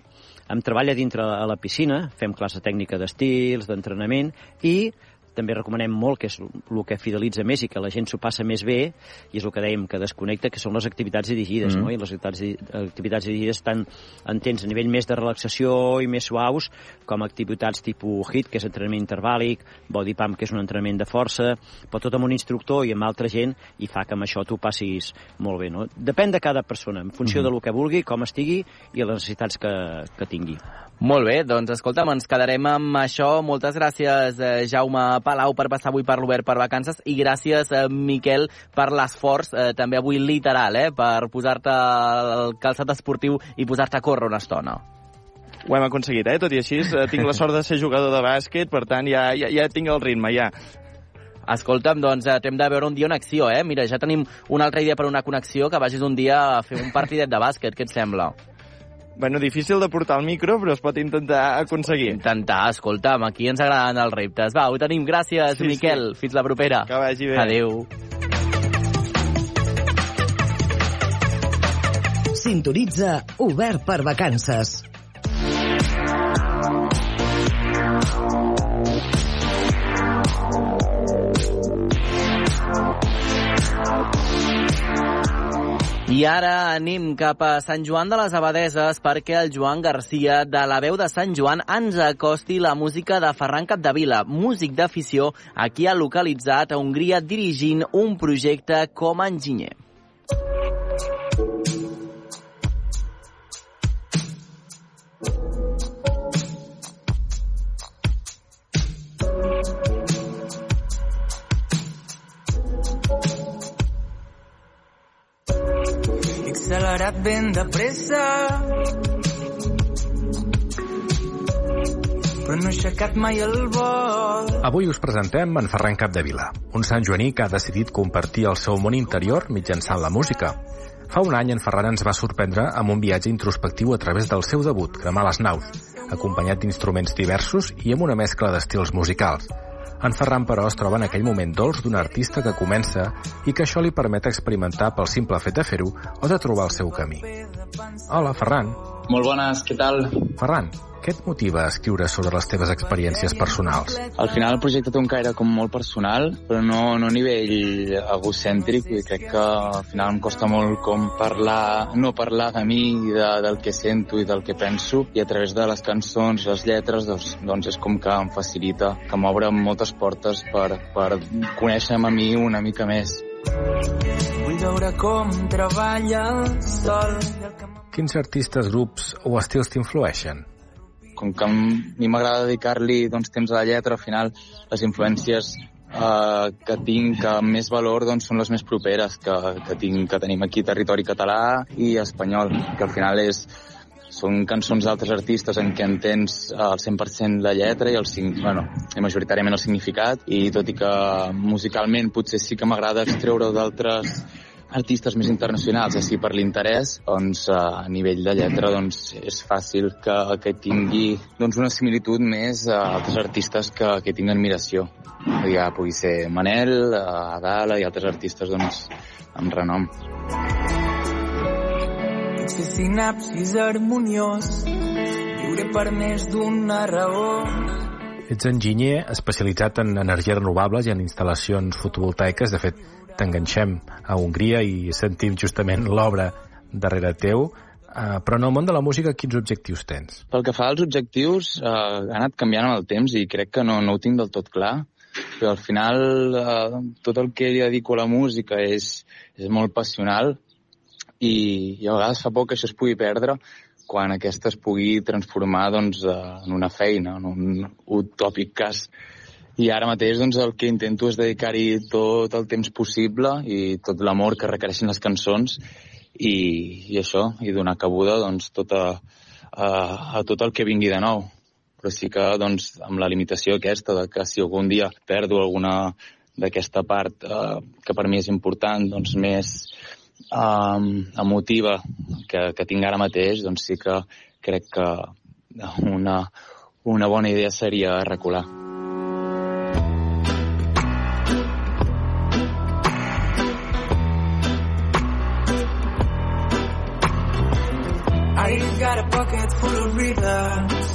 amb treball a dintre a la piscina, fem classe tècnica d'estils, d'entrenament, i també recomanem molt, que és el que fidelitza més i que la gent s'ho passa més bé, i és el que dèiem, que desconnecta, que són les activitats dirigides, mm -hmm. no? I les activitats, activitats dirigides estan en temps a nivell més de relaxació i més suaus, com activitats tipus HIIT, que és entrenament intervàlic, body pump, que és un entrenament de força, però tot amb un instructor i amb altra gent, i fa que amb això tu passis molt bé, no? Depèn de cada persona, en funció mm -hmm. de lo que vulgui, com estigui i les necessitats que, que tingui. Molt bé, doncs escolta'm, ens quedarem amb això. Moltes gràcies, eh, Jaume Palau, per passar avui per l'Obert per vacances i gràcies, eh, Miquel, per l'esforç, eh, també avui literal, eh, per posar-te el calçat esportiu i posar-te a córrer una estona. Ho hem aconseguit, eh? Tot i així, eh, tinc la sort de ser jugador de bàsquet, per tant, ja, ja, ja tinc el ritme, ja. Escolta'm, doncs eh, t'hem de veure un dia en acció, eh? Mira, ja tenim una altra idea per una connexió, que vagis un dia a fer un partidet de bàsquet, què et sembla? Bueno, difícil de portar el micro, però es pot intentar aconseguir. Intentar, escolta'm, aquí ens agraden els reptes. Va, ho tenim, gràcies, Sí, Miquel. Fins la propera. Que vagi bé. Adéu. Sintonitza Obert per Vacances. I ara anem cap a Sant Joan de les Abadeses perquè el Joan Garcia, de la veu de Sant Joan, ens acosti la música de Ferran Capdevila, músic d'afició, aquí ha localitzat a Hongria dirigint un projecte com a enginyer. Ben de pressa però no he aixecat mai el vol. Avui us presentem en Ferran Capdevila, un sant joaní que ha decidit compartir el seu món interior mitjançant la música. Fa un any en Ferran ens va sorprendre amb un viatge introspectiu a través del seu debut, Cremar les naus, acompanyat d'instruments diversos i amb una mescla d'estils musicals. En Ferran, però, es troba en aquell moment dolç d'un artista que comença i que això li permet experimentar pel simple fet de fer-ho o de trobar el seu camí. Hola, Ferran. Molt bones, què tal? Ferran, què et motiva a escriure sobre les teves experiències personals? Al final el projecte té un caire com molt personal, però no, no a nivell egocèntric, i crec que al final em costa molt com parlar, no parlar de mi i de, del que sento i del que penso, i a través de les cançons, les lletres, doncs, doncs és com que em facilita, que m'obre moltes portes per, per conèixer-me a mi una mica més. Vull veure com treballa el sol. Quins artistes, grups o estils t'influeixen? Com que a mi m'agrada dedicar-li doncs, temps a la lletra, al final les influències eh, que tinc que més valor doncs, són les més properes que, que, tinc, que tenim aquí territori català i espanyol, que al final és, són cançons d'altres artistes en què entens al 100% la lletra i, el, bueno, i majoritàriament el significat i tot i que musicalment potser sí que m'agrada extreure d'altres artistes més internacionals, així per l'interès, doncs a nivell de lletra doncs, és fàcil que, que tingui doncs, una similitud més a altres artistes que, que tinguen admiració. Ja pugui ser Manel, Adala i altres artistes doncs, amb renom. Potser sinapsis harmoniós, viure per més d'una raó. Ets enginyer especialitzat en energies renovables i en instal·lacions fotovoltaiques. De fet, t'enganxem a Hongria i sentim justament l'obra darrere teu. Uh, però en el món de la música, quins objectius tens? Pel que fa als objectius, uh, ha anat canviant amb el temps i crec que no, no ho tinc del tot clar. Però al final, uh, tot el que dedico a la música és, és molt passional i, i a vegades fa por que això es pugui perdre quan aquesta es pugui transformar doncs, en una feina, en un utòpic cas. I ara mateix doncs, el que intento és dedicar-hi tot el temps possible i tot l'amor que requereixen les cançons i, i això, i donar cabuda doncs, tot a, a, a tot el que vingui de nou. Però sí que doncs, amb la limitació aquesta de que si algun dia perdo alguna d'aquesta part eh, que per mi és important, doncs més um, emotiva que, que tinc ara mateix, doncs sí que crec que una, una bona idea seria recular. I got a pocket full of rhythms.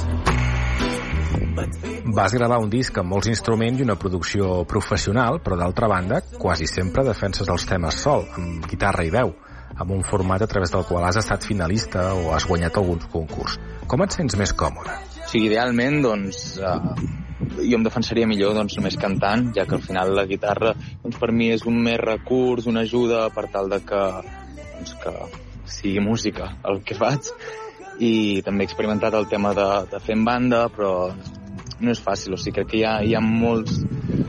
Vas gravar un disc amb molts instruments i una producció professional, però d'altra banda, quasi sempre defenses els temes sol, amb guitarra i veu, amb un format a través del qual has estat finalista o has guanyat alguns concurs. Com et sents més còmode? Sigui, idealment, doncs, eh, jo em defensaria millor doncs, només cantant, ja que al final la guitarra doncs, per mi és un més recurs, una ajuda per tal de que, doncs, que sigui música el que faig i també he experimentat el tema de, de fer en banda, però no és fàcil, o sigui, crec que hi ha, hi ha molts...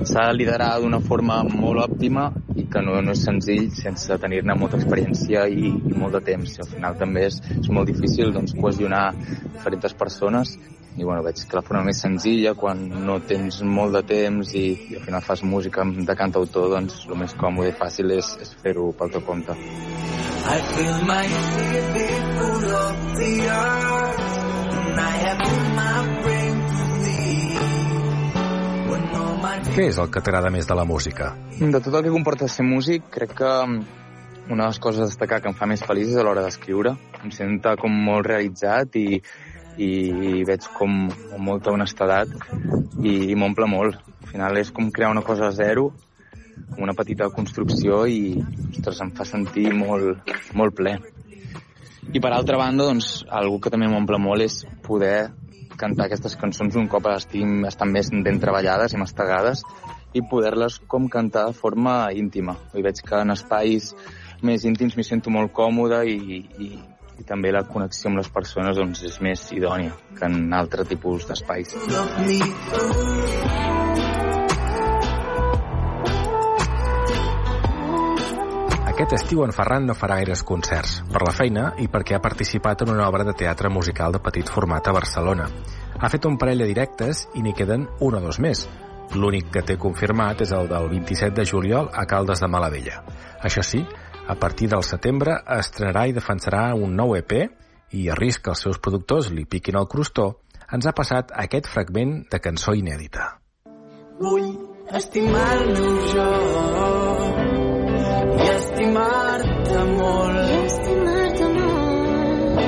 S'ha de liderar d'una forma molt òptima i que no, no és senzill sense tenir-ne molta experiència i, i molt de temps. Al final també és, és molt difícil doncs, cohesionar diferents persones i bueno, veig que la forma més senzilla quan no tens molt de temps i, i al final fas música de cantautor doncs el més còmode i fàcil és, és fer-ho pel teu compte. I feel my CV full of tears And I have my brain Què és el que t'agrada més de la música? De tot el que comporta ser músic, crec que mm, una de les coses a destacar que em fa més feliç és a l'hora d'escriure. Em sento com molt realitzat i, i veig com amb molta honestedat i, i m'omple molt. Al final és com crear una cosa a zero, com una petita construcció i, ostres, em fa sentir molt, molt ple. I per altra banda, doncs, algú que també m'omple molt és poder cantar aquestes cançons un cop estin, estan més ben treballades i mastegades i poder-les com cantar de forma íntima. I veig que en espais més íntims m'hi sento molt còmode i, i, i també la connexió amb les persones doncs, és més idònia que en altres tipus d'espais. Aquest estiu en Ferran no farà gaires concerts, per la feina i perquè ha participat en una obra de teatre musical de petit format a Barcelona. Ha fet un parell de directes i n'hi queden un o dos més. L'únic que té confirmat és el del 27 de juliol a Caldes de Malavella. Això sí, a partir del setembre estrenarà i defensarà un nou EP i a risc que els seus productors li piquin el crostó, ens ha passat aquest fragment de cançó inèdita. Vull estimar el meu jo i estimar-te molt. I estimar-te molt.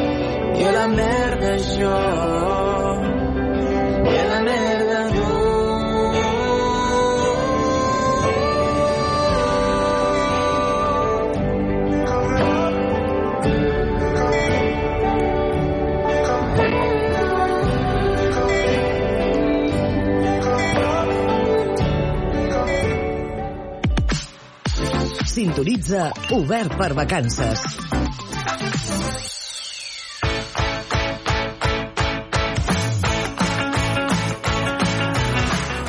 I a la merda jo. Sintonitza Obert per Vacances.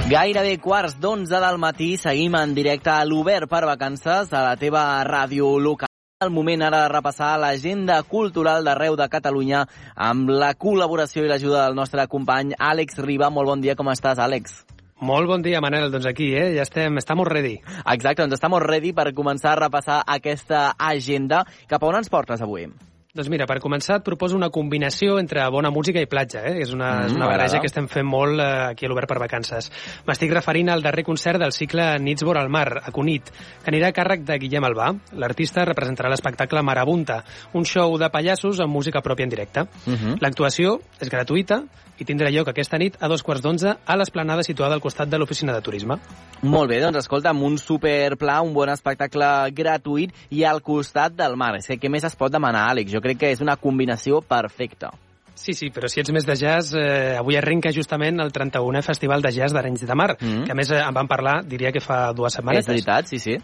Gairebé quarts d'onze del matí seguim en directe a l'Obert per Vacances a la teva ràdio local. El moment ara de repassar l'agenda cultural d'arreu de Catalunya amb la col·laboració i l'ajuda del nostre company Àlex Riba. Molt bon dia, com estàs, Àlex? Molt bon dia, Manel. Doncs aquí, eh? Ja estem, estamos ready. Exacte, doncs estem ready per començar a repassar aquesta agenda. Cap a on ens portes avui? Doncs mira, per començar et proposo una combinació entre bona música i platja, eh? És una, Mm, és una m'agrada. barreja que estem fent molt eh, aquí a l'Obert per Vacances. M'estic referint al darrer concert del cicle Nits vora al mar, a Cunit, que anirà a càrrec de Guillem Albà. L'artista representarà l'espectacle Marabunta, un show de pallassos amb música pròpia en directe. Uh -huh. L'actuació és gratuïta i tindrà lloc aquesta nit a dos quarts d'onze a l'esplanada situada al costat de l'oficina de turisme. Molt bé, doncs escolta, amb un superpla, un bon espectacle gratuït i al costat del mar. És que què més es pot demanar, Àlex? Jo crec que és una combinació perfecta. Sí, sí, però si ets més de jazz, eh, avui arrenca justament el 31è Festival de Jazz d'Arenys de Mar, Mm. que a més eh, en vam parlar, diria que fa dues setmanes. És veritat, sí, sí.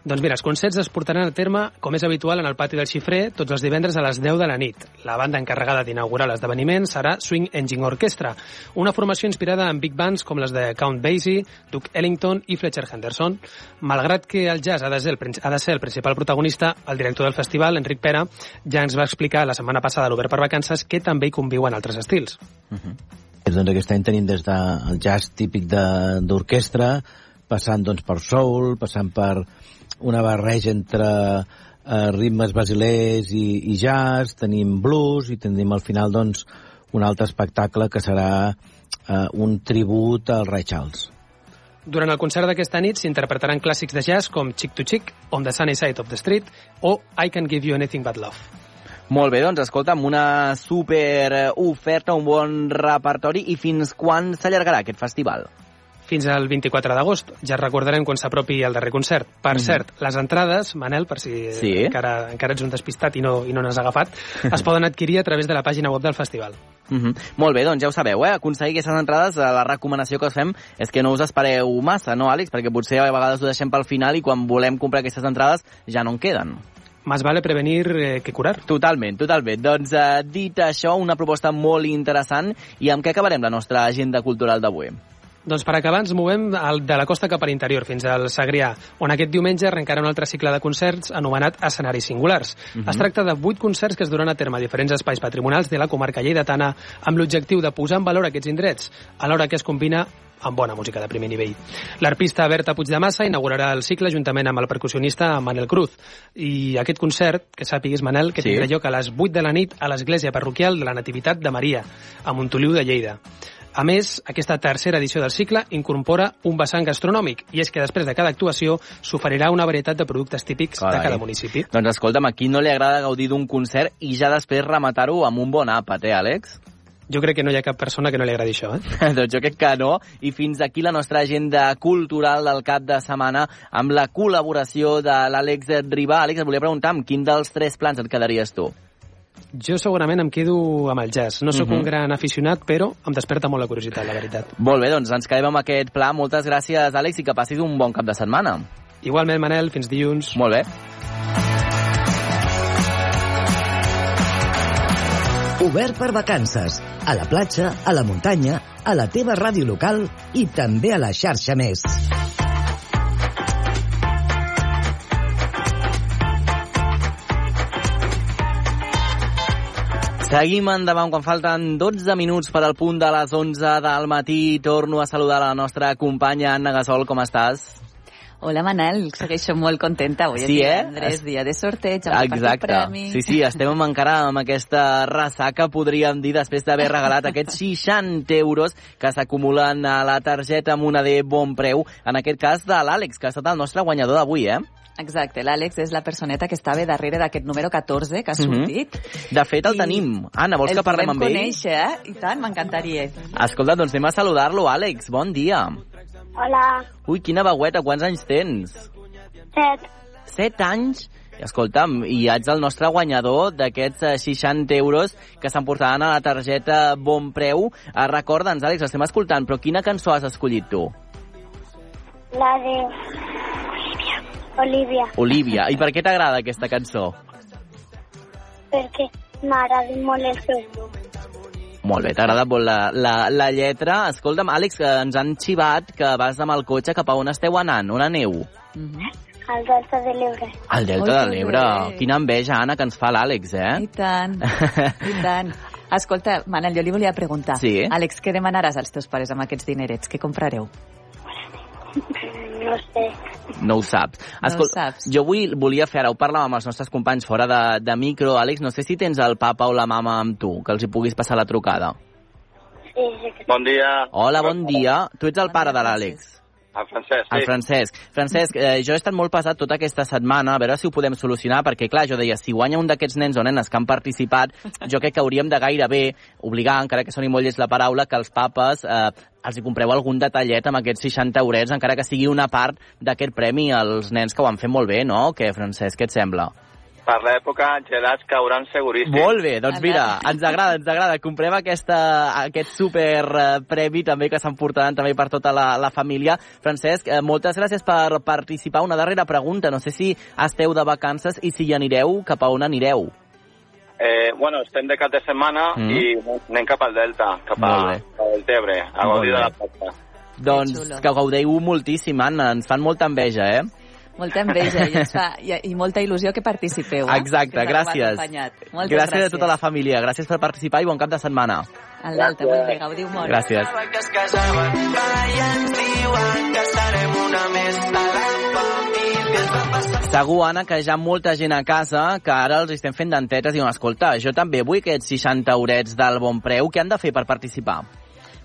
Doncs mira, els concerts es portaran a terme, com és habitual, en el pati del Xifrer, tots els divendres a les 10 de la nit. La banda encarregada d'inaugurar l'esdeveniment serà Swing Engine Orchestra, una formació inspirada en big bands com les de Count Basie, Duke Ellington i Fletcher Henderson. Malgrat que el jazz ha de ser el, ha de ser el principal protagonista, el director del festival, Enric Pera, ja ens va explicar la setmana passada a l'Obert per Vacances que també hi conviuen altres estils. Doncs aquest any tenim des del jazz típic de- d'orquestra, passant doncs, per soul, passant per una barreja entre eh, ritmes basilers i, i jazz, tenim blues i tenim al final doncs, un altre espectacle que serà eh, un tribut al Ray Charles. Durant el concert d'aquesta nit s'interpretaran clàssics de jazz com Chick to Chick, On the Sunny Side of the Street o I Can Give You Anything But Love. Molt bé, doncs escolta, amb una super oferta, un bon repertori, i fins quan s'allargarà aquest festival? Fins al 24 d'agost. Ja recordarem quan s'apropi el darrer concert. Per Mhm. cert, les entrades, Manel, per si Sí. encara, encara ets un despistat i no, i no n'has agafat, es poden adquirir a través de la pàgina web del festival. Uh -huh. Molt bé, doncs ja ho sabeu, eh? Aconseguir aquestes entrades, eh, la recomanació que us fem és que no us espereu massa, no, Àlex? Perquè potser a vegades ho deixem pel final i quan volem comprar aquestes entrades ja no en queden. Más vale prevenir eh, que curar. Totalment, totalment. Doncs eh, dit això, una proposta molt interessant i amb què acabarem la nostra agenda cultural d'avui? Doncs per acabar ens movem de la costa cap a l'interior, fins al Segrià, on aquest diumenge arrencarà un altre cicle de concerts anomenat Escenaris Singulars. Mhm. Es tracta de vuit concerts que es duran a terme a diferents espais patrimonials de la comarca lleidatana amb l'objectiu de posar en valor aquests indrets, alhora que es combina amb bona música de primer nivell. L'arpista Berta Puigdemassa inaugurarà el cicle juntament amb el percussionista Manel Cruz. I aquest concert, que sàpiguis, Manel, que Sí. tindrà lloc a les 8 de la nit a l'església parroquial de la Nativitat de Maria, a Montoliu de Lleida. A més, aquesta tercera edició del cicle incorpora un vessant gastronòmic, i és que després de cada actuació s'oferirà una varietat de productes típics Carai. de cada municipi. Doncs escolta'm, a qui no li agrada gaudir d'un concert i ja després rematar-ho amb un bon àpat, eh, Àlex? Jo crec que no hi ha cap persona que no li agradi això, eh? doncs jo crec que no. I fins aquí la nostra agenda cultural del cap de setmana amb la col·laboració de l'Àlex Ribà. Àlex, et volia preguntar amb quin dels tres plans et quedaries tu? Jo segurament em quedo amb el jazz. No sóc Mhm. un gran aficionat, però em desperta molt la curiositat, la veritat. Molt bé, doncs ens quedem amb aquest pla. Moltes gràcies, Àlex, i que passis un bon cap de setmana. Igualment, Manel, fins dilluns. Molt bé. Obert per vacances. A la platja, a la muntanya, a la teva ràdio local i també a la xarxa més. Seguim endavant quan falten 12 minuts per al punt de les 11 del matí. Torno a saludar la nostra companya Anna Gasol. Com estàs? Hola, Manel. Segueixo molt contenta. Avui Sí, és eh? Es- dia de sorteig, repartit Exacte. premi. Sí, sí, estem encara amb aquesta ressaca, podríem dir, després d'haver regalat aquests 60 euros que s'acumulen a la targeta Moneder Bon Preu, en aquest cas de l'Àlex, que ha estat el nostre guanyador d'avui, eh? Exacte, l'Àlex és la personeta que estava darrere d'aquest número 14 que ha Mhm. sortit. De fet, el I tenim. Anna, vols el que parlem amb ell? conèixer, eh? I tant, m'encantaria. Escolta, doncs anem a saludar-lo, Àlex. Bon dia. Hola, Ui, quina veueta, quants anys tens? set. Set anys? Escolta'm, i ets el nostre guanyador d'aquests eh, 60 euros que s'emportaran a la targeta Bon Preu. Eh, Recorda'ns, Àlex, estem escoltant, però quina cançó has escollit tu? La de Olivia, Olivia. I per què t'agrada aquesta cançó? perquè m'agrada molt el seu. Molt bé, t'agrada molt la, la, la lletra. Escolta'm, Àlex, que ens han xivat que vas amb el cotxe cap a on esteu anant? On aneu? Al Delta de l'Ebre. Al Delta Ui, de l'Ebre. Quina enveja, Anna, que ens fa l'Àlex, eh? I tant, i tant. Escolta, Manel, jo li volia preguntar. Sí? Àlex, què demanaràs als teus pares amb aquests dinerets? Què comprareu? No sé. No ho saps. No ho saps. Jo avui volia fer, ara ho parlàvem amb els nostres companys fora de, de micro, Àlex, no sé si tens el papa o la mama amb tu, que els hi puguis passar la trucada. Sí, sí Bon dia. Hola, bon dia. Tu ets el pare de l'Àlex. El Francesc, sí. El Francesc. Francesc, eh, jo he estat molt pesat tota aquesta setmana, a veure si ho podem solucionar, perquè, clar, jo deia, si guanya un d'aquests nens o nenes que han participat, jo crec que hauríem de gairebé obligar, encara que soni molt llest la paraula, que els papes eh, els hi compreu algun detallet amb aquests 60 eurets, encara que sigui una part d'aquest premi als nens que ho han fet molt bé, no? Què, Francesc, què et sembla? Per l'època, gelats cauran seguríssim. Molt bé, doncs mira, ens agrada, ens agrada. Comprem aquesta, aquest super eh, premi també que s'emportaran també per tota la, la família. Francesc, eh, moltes gràcies per participar. Una darrera pregunta. No sé si esteu de vacances i si hi anireu, cap a on anireu? Eh, bueno, estem de cap de setmana Mm. i anem cap al Delta, cap a, al Tebre, a gaudir de la platja. Doncs que gaudeiu moltíssim, Anna. Ens fan molta enveja, eh? Molta enveja i, ens fa, i, i molta il·lusió que participeu. Eh? Exacte, gràcies. Moltes gràcies, gràcies a tota la família. Gràcies per participar i bon cap de setmana. A l'alta, molt bé, gaudiu molt. Gràcies. que es casaven i ens diuen que serem una més Segur, Anna, que hi ha molta gent a casa que ara els estem fent dentetes i diuen, escolta, jo també vull aquests 60 eurets del bon preu. Què han de fer per participar?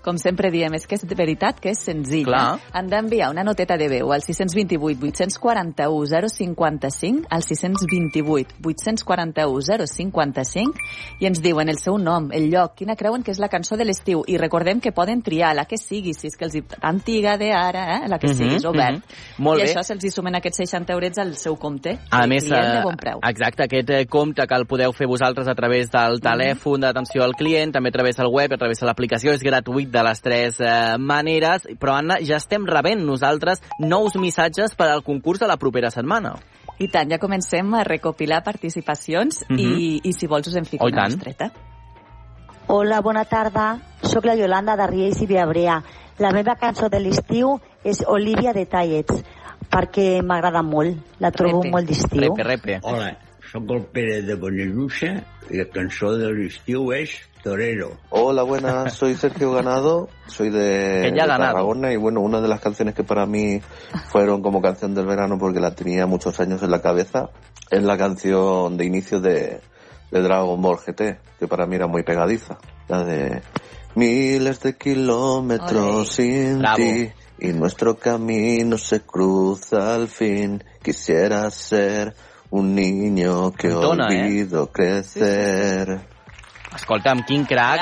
Com sempre diem, és que és de veritat que és senzill. Clar. Eh? Han d'enviar una noteta de veu al 628 841 055 al 628 841 055 i ens diuen el seu nom, el lloc, quina creuen que és la cançó de l'estiu i recordem que poden triar la que sigui, si és que els hi... antiga de ara, eh? la que Mhm, sigui, és obert. mhm. Molt I bé. això se'ls hi sumen aquests 60 eurets al seu compte. A més, de eh, bon preu. exacte, aquest eh, compte que el podeu fer vosaltres a través del telèfon d'atenció al client, també a través del web, a través de l'aplicació, és gratuït de les tres eh, maneres, però Anna, ja estem rebent nosaltres nous missatges per al concurs de la propera setmana. I tant, ja comencem a recopilar participacions Mhm. i, i si vols us en fico Oh, una tant. mostreta. Hola, bona tarda. Soc la Yolanda de Riells i Viabrea. La meva cançó de l'estiu és Olivia de Tallets, perquè m'agrada molt. La trobo Repe. molt d'estiu. Repe, repe. Hola, sóc el Pere de Bonellussa i la cançó de l'estiu és Torero. Hola, buenas, soy Sergio Ganado, soy de, de. Tarragona y bueno, una de las canciones que para mí fueron como canción del verano porque la tenía muchos años en la cabeza es la canción de inicio de, de Dragon Ball GT, que para mí era muy pegadiza, la de miles de kilómetros sin Bravo. ti y nuestro camino se cruza al fin, quisiera ser un niño que eh? olvido crecer. Escolta'm, quin crac.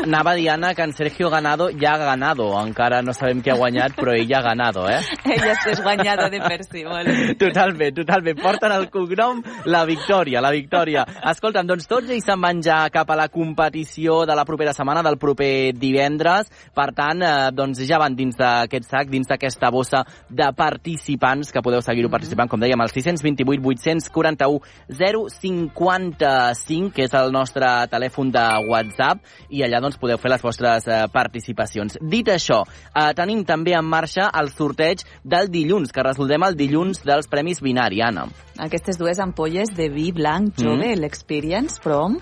Anava Diana que en Sergio Ganado ja ha ganado. Encara no sabem qui ha guanyat, però ell ha ganado, eh? Ella és guanyada de per si, molt. Totalment, totalment. Porten el cognom la victòria, la victòria. Escolta'm, doncs tots ells se'n van ja cap a la competició de la propera setmana, del proper divendres. Per tant, eh, doncs ja van dins d'aquest sac, dins d'aquesta bossa de participants que podeu seguir-ho participant, com dèiem, al 628 841 055, que és el nostre telèfon de WhatsApp, i allà doncs podeu fer les vostres eh, participacions. Dit això, eh, tenim també en marxa el sorteig del dilluns, que resoldrem el dilluns dels Premis Binari, Anna. Aquestes dues ampolles de vi blanc jove, Mm. l'Experience Prom,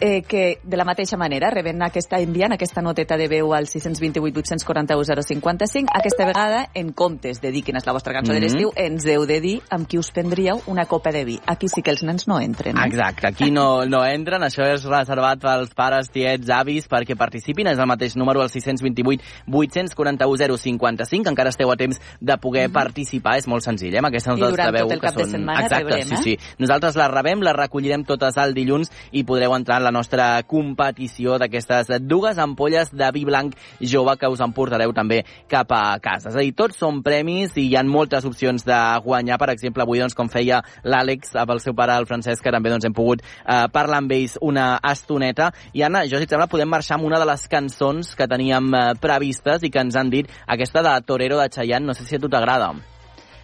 eh, que de la mateixa manera reben aquesta, enviant aquesta noteta de veu al 628 841 055. Aquesta vegada, en comptes de dir quina és la vostra cançó de Mhm. l'estiu, ens heu de dir amb qui us prendríeu una copa de vi. Aquí sí que els nens no entren. eh? Exacte, aquí no, no entren, això és reservat pels pares, tiets, avis, perquè participin, és el mateix número, el 628 841 055, encara esteu a temps de poder participar, és molt senzill, eh, amb aquestes notes durant de veu tot el que cap de són... setmana Exacte, rebrem, sí, eh? sí. Nosaltres les rebem, les recollirem totes el dilluns i podreu entrar en la nostra competició d'aquestes dues ampolles de vi blanc jove que us emportareu també cap a casa. És a dir, tots són premis i hi ha moltes opcions de guanyar. Per exemple, avui, doncs, com feia l'Àlex amb el seu pare, el Francesc, que també doncs, hem pogut eh, parlar amb ells una estoneta. I Anna, jo, si et sembla, podem marxar amb una de les cançons que teníem eh, previstes i que ens han dit, aquesta de Torero de Chayanne, no sé si a tu t'agrada.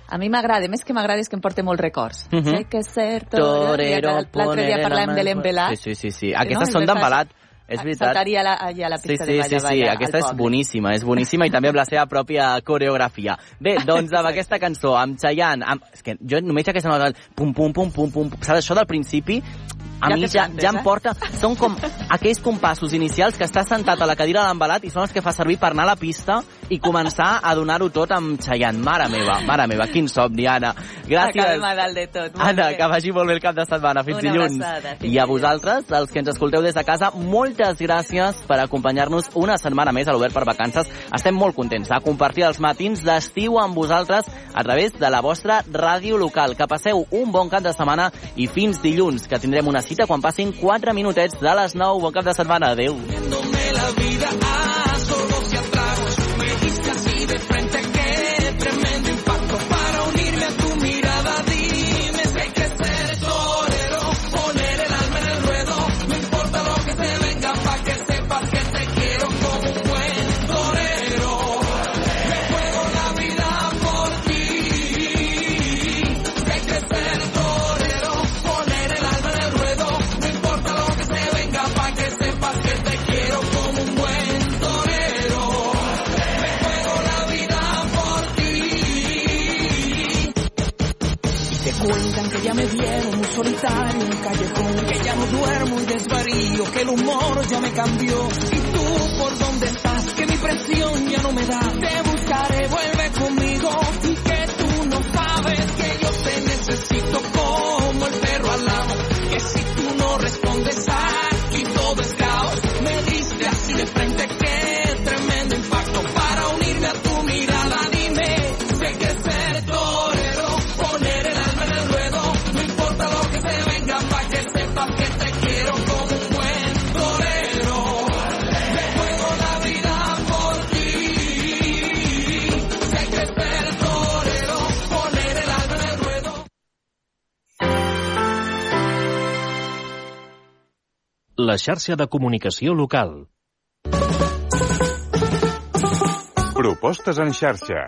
A mi m'agrada, més que m'agrada és que em porta molts records. Mhm. Sé que ser torero... L'altre dia parlàvem de l'embelat. Sí, sí, sí. sí. No, Aquestes és són d'embalat. És veritat. Saltaria la, allà a la Sí, pista sí, de sí, balla, sí, balla, aquesta és boníssima, és boníssima i també amb la seva pròpia coreografia. Bé, doncs amb aquesta cançó, amb Chayanne, amb... és que jo només aquesta nota pum, pum, pum, pum, pum, pum, saps, això del principi, a Ja mi ja, plantes, ja em eh? porta... Són com aquells compassos inicials que estàs sentat a la cadira de l'embalat i són els que fa servir per anar a la pista i començar a donar-ho tot amb Chayanne. Mare meva, mare meva, quin somni, Anna. Gràcies. Acabem a dalt de tot. Anna, bé. que vagi molt bé el cap de setmana. Fins Una dilluns. abraçada, fins I a vosaltres, els que ens escolteu des de casa, moltes gràcies per acompanyar-nos una setmana més a l'Obert per Vacances. Estem molt contents de compartir els matins d'estiu amb vosaltres a través de la vostra ràdio local. Que passeu un bon cap de setmana i fins dilluns, que tindrem una cita quan passin 4 minutets de les 9. Bon cap de setmana. Adéu. la vida que el humor ya me cambió. Y tú, ¿por dónde estás? Que mi presión ya no me da. Te buscaré, vuelve conmigo. Y que tú no sabes que yo te necesito como el perro al lado. Que si tú no respondes aquí todo es caos. Me diste así de frente, qué La xarxa de comunicació local. Propostes en xarxa.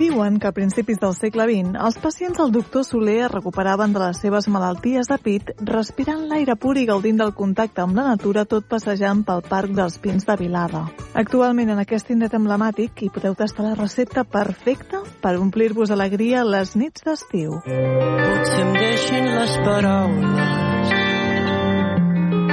Diuen que a principis del segle XX els pacients del doctor Soler es recuperaven de les seves malalties de pit respirant l'aire pur i gaudint del contacte amb la natura tot passejant pel Parc dels Pins de Vilada. Actualment en aquest indret emblemàtic hi podeu tastar la recepta perfecta per omplir-vos alegria les nits d'estiu. Potser em deixin les paraules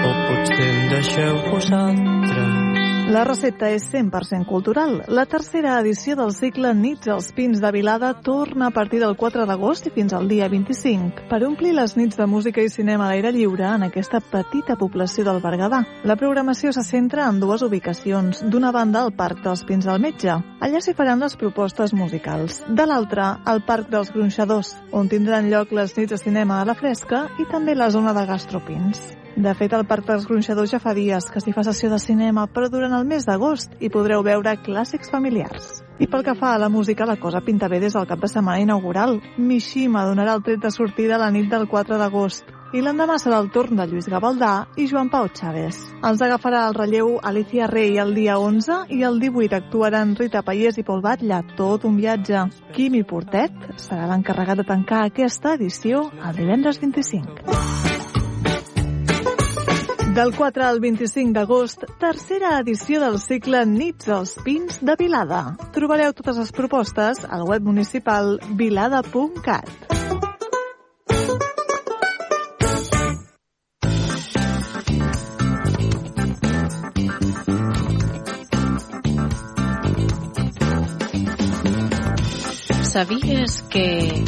o potser em deixeu vosaltres la recepta és 100% cultural. La tercera edició del cicle Nits als Pins de Vilada torna a partir del 4 d'agost i fins al dia 25 per omplir les nits de música i cinema a l'aire lliure en aquesta petita població del Berguedà. La programació se centra en dues ubicacions. D'una banda, al Parc dels Pins del Metge. Allà s'hi faran les propostes musicals. De l'altra, al Parc dels Gronxadors, on tindran lloc les nits de cinema a la fresca i també la zona de gastropins. De fet, al Parc dels Gronxadors ja fa dies que s'hi fa sessió de cinema, però durant el mes d'agost hi podreu veure clàssics familiars. I pel que fa a la música, la cosa pinta bé des del cap de setmana inaugural. Mishima donarà el tret de sortida la nit del 4 d'agost, i l'endemà serà el torn de Lluís Gavaldà i Joan Pau Chaves. Els agafarà el relleu Alicia Rey el dia 11 i el 18 actuaran Rita Paiés i Pol Batlle, tot un viatge. Quimi Portet serà l'encarregat de tancar aquesta edició el divendres 25. Del 4 al 25 d'agost, tercera edició del cicle Nits als Pins de Vilada. Trobareu totes les propostes al web municipal vilada.cat. ¿Sabías que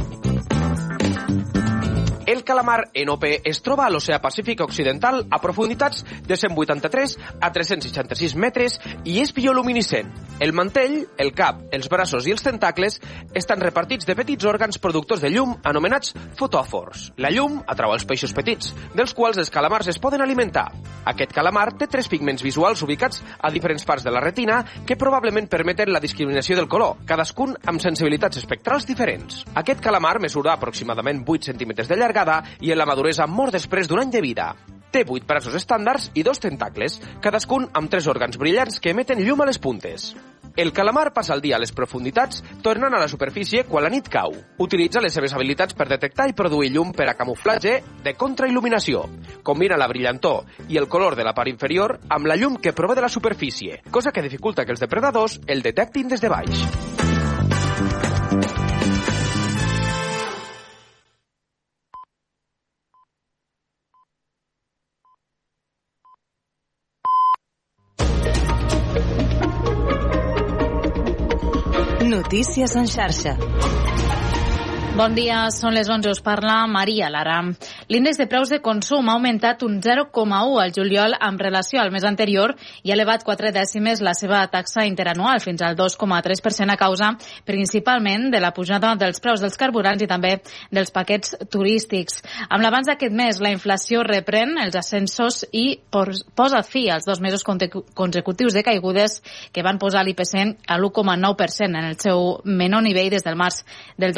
el calamar NOP es troba a l'oceà Pacífic Occidental a profunditats de 183 a 366 metres i és bioluminescent. El mantell, el cap, els braços i els tentacles estan repartits de petits òrgans productors de llum anomenats fotòfors. La llum atrau els peixos petits, dels quals els calamars es poden alimentar. Aquest calamar té tres pigments visuals ubicats a diferents parts de la retina que probablement permeten la discriminació del color, cadascun amb sensibilitats espectrals diferents. Aquest calamar mesura aproximadament 8 centímetres de llargada i en la maduresa mor després d'un any de vida. Té vuit braços estàndards i dos tentacles, cadascun amb tres òrgans brillants que emeten llum a les puntes. El calamar passa el dia a les profunditats, tornant a la superfície quan la nit cau. Utilitza les seves habilitats per detectar i produir llum per a camuflatge de contrail·luminació. Combina la brillantor i el color de la part inferior amb la llum que prové de la superfície, cosa que dificulta que els depredadors el detectin des de baix. Notícies en xarxa. Bon dia, són les 11, us parla Maria Lara. L'índex de preus de consum ha augmentat un 0,1 al juliol en relació al mes anterior i ha elevat 4 dècimes la seva taxa interanual fins al 2,3% a causa principalment de la pujada dels preus dels carburants i també dels paquets turístics. Amb l'abans d'aquest mes, la inflació reprèn els ascensos i posa fi als dos mesos consecutius de caigudes que van posar l'IPC a l'1,9% en el seu menor nivell des del març del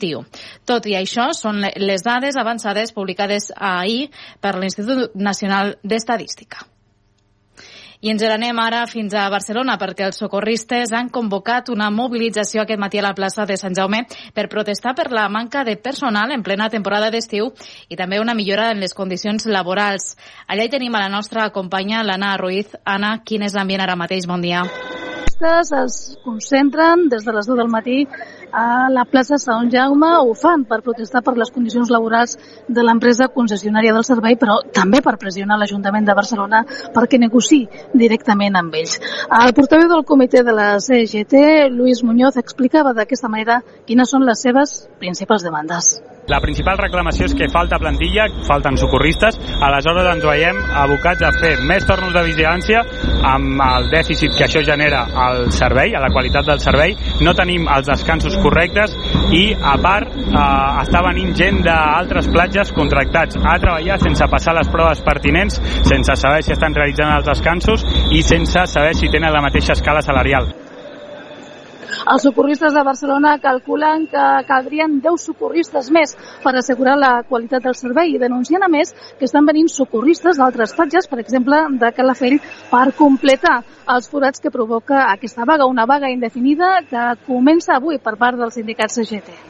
2021. Tot i això, són les dades avançades publicades ahir per l'Institut Nacional d'Estadística. I ens n'anem ara fins a Barcelona perquè els socorristes han convocat una mobilització aquest matí a la plaça de Sant Jaume per protestar per la manca de personal en plena temporada d'estiu i també una millora en les condicions laborals. Allà hi tenim a la nostra companya, l'Anna Ruiz. Anna, quin és l'ambient ara mateix? Bon dia es concentren des de les 10 del matí a la plaça Sant Jaume. Ho fan per protestar per les condicions laborals de l'empresa concessionària del servei, però també per pressionar l'Ajuntament de Barcelona perquè negoci directament amb ells. El portaveu del comitè de la CGT, Luis Muñoz, explicava d'aquesta manera quines són les seves principals demandes. La principal reclamació és que falta plantilla, falten socorristes, aleshores ens veiem abocats a fer més tornos de vigilància amb el dèficit que això genera al servei, a la qualitat del servei, no tenim els descansos correctes i, a part, eh, està venint gent d'altres platges contractats a treballar sense passar les proves pertinents, sense saber si estan realitzant els descansos i sense saber si tenen la mateixa escala salarial. Els socorristes de Barcelona calculen que caldrien 10 socorristes més per assegurar la qualitat del servei i denuncien a més que estan venint socorristes d'altres platges, per exemple de Calafell, per completar els forats que provoca aquesta vaga, una vaga indefinida que comença avui per part del sindicat CGT.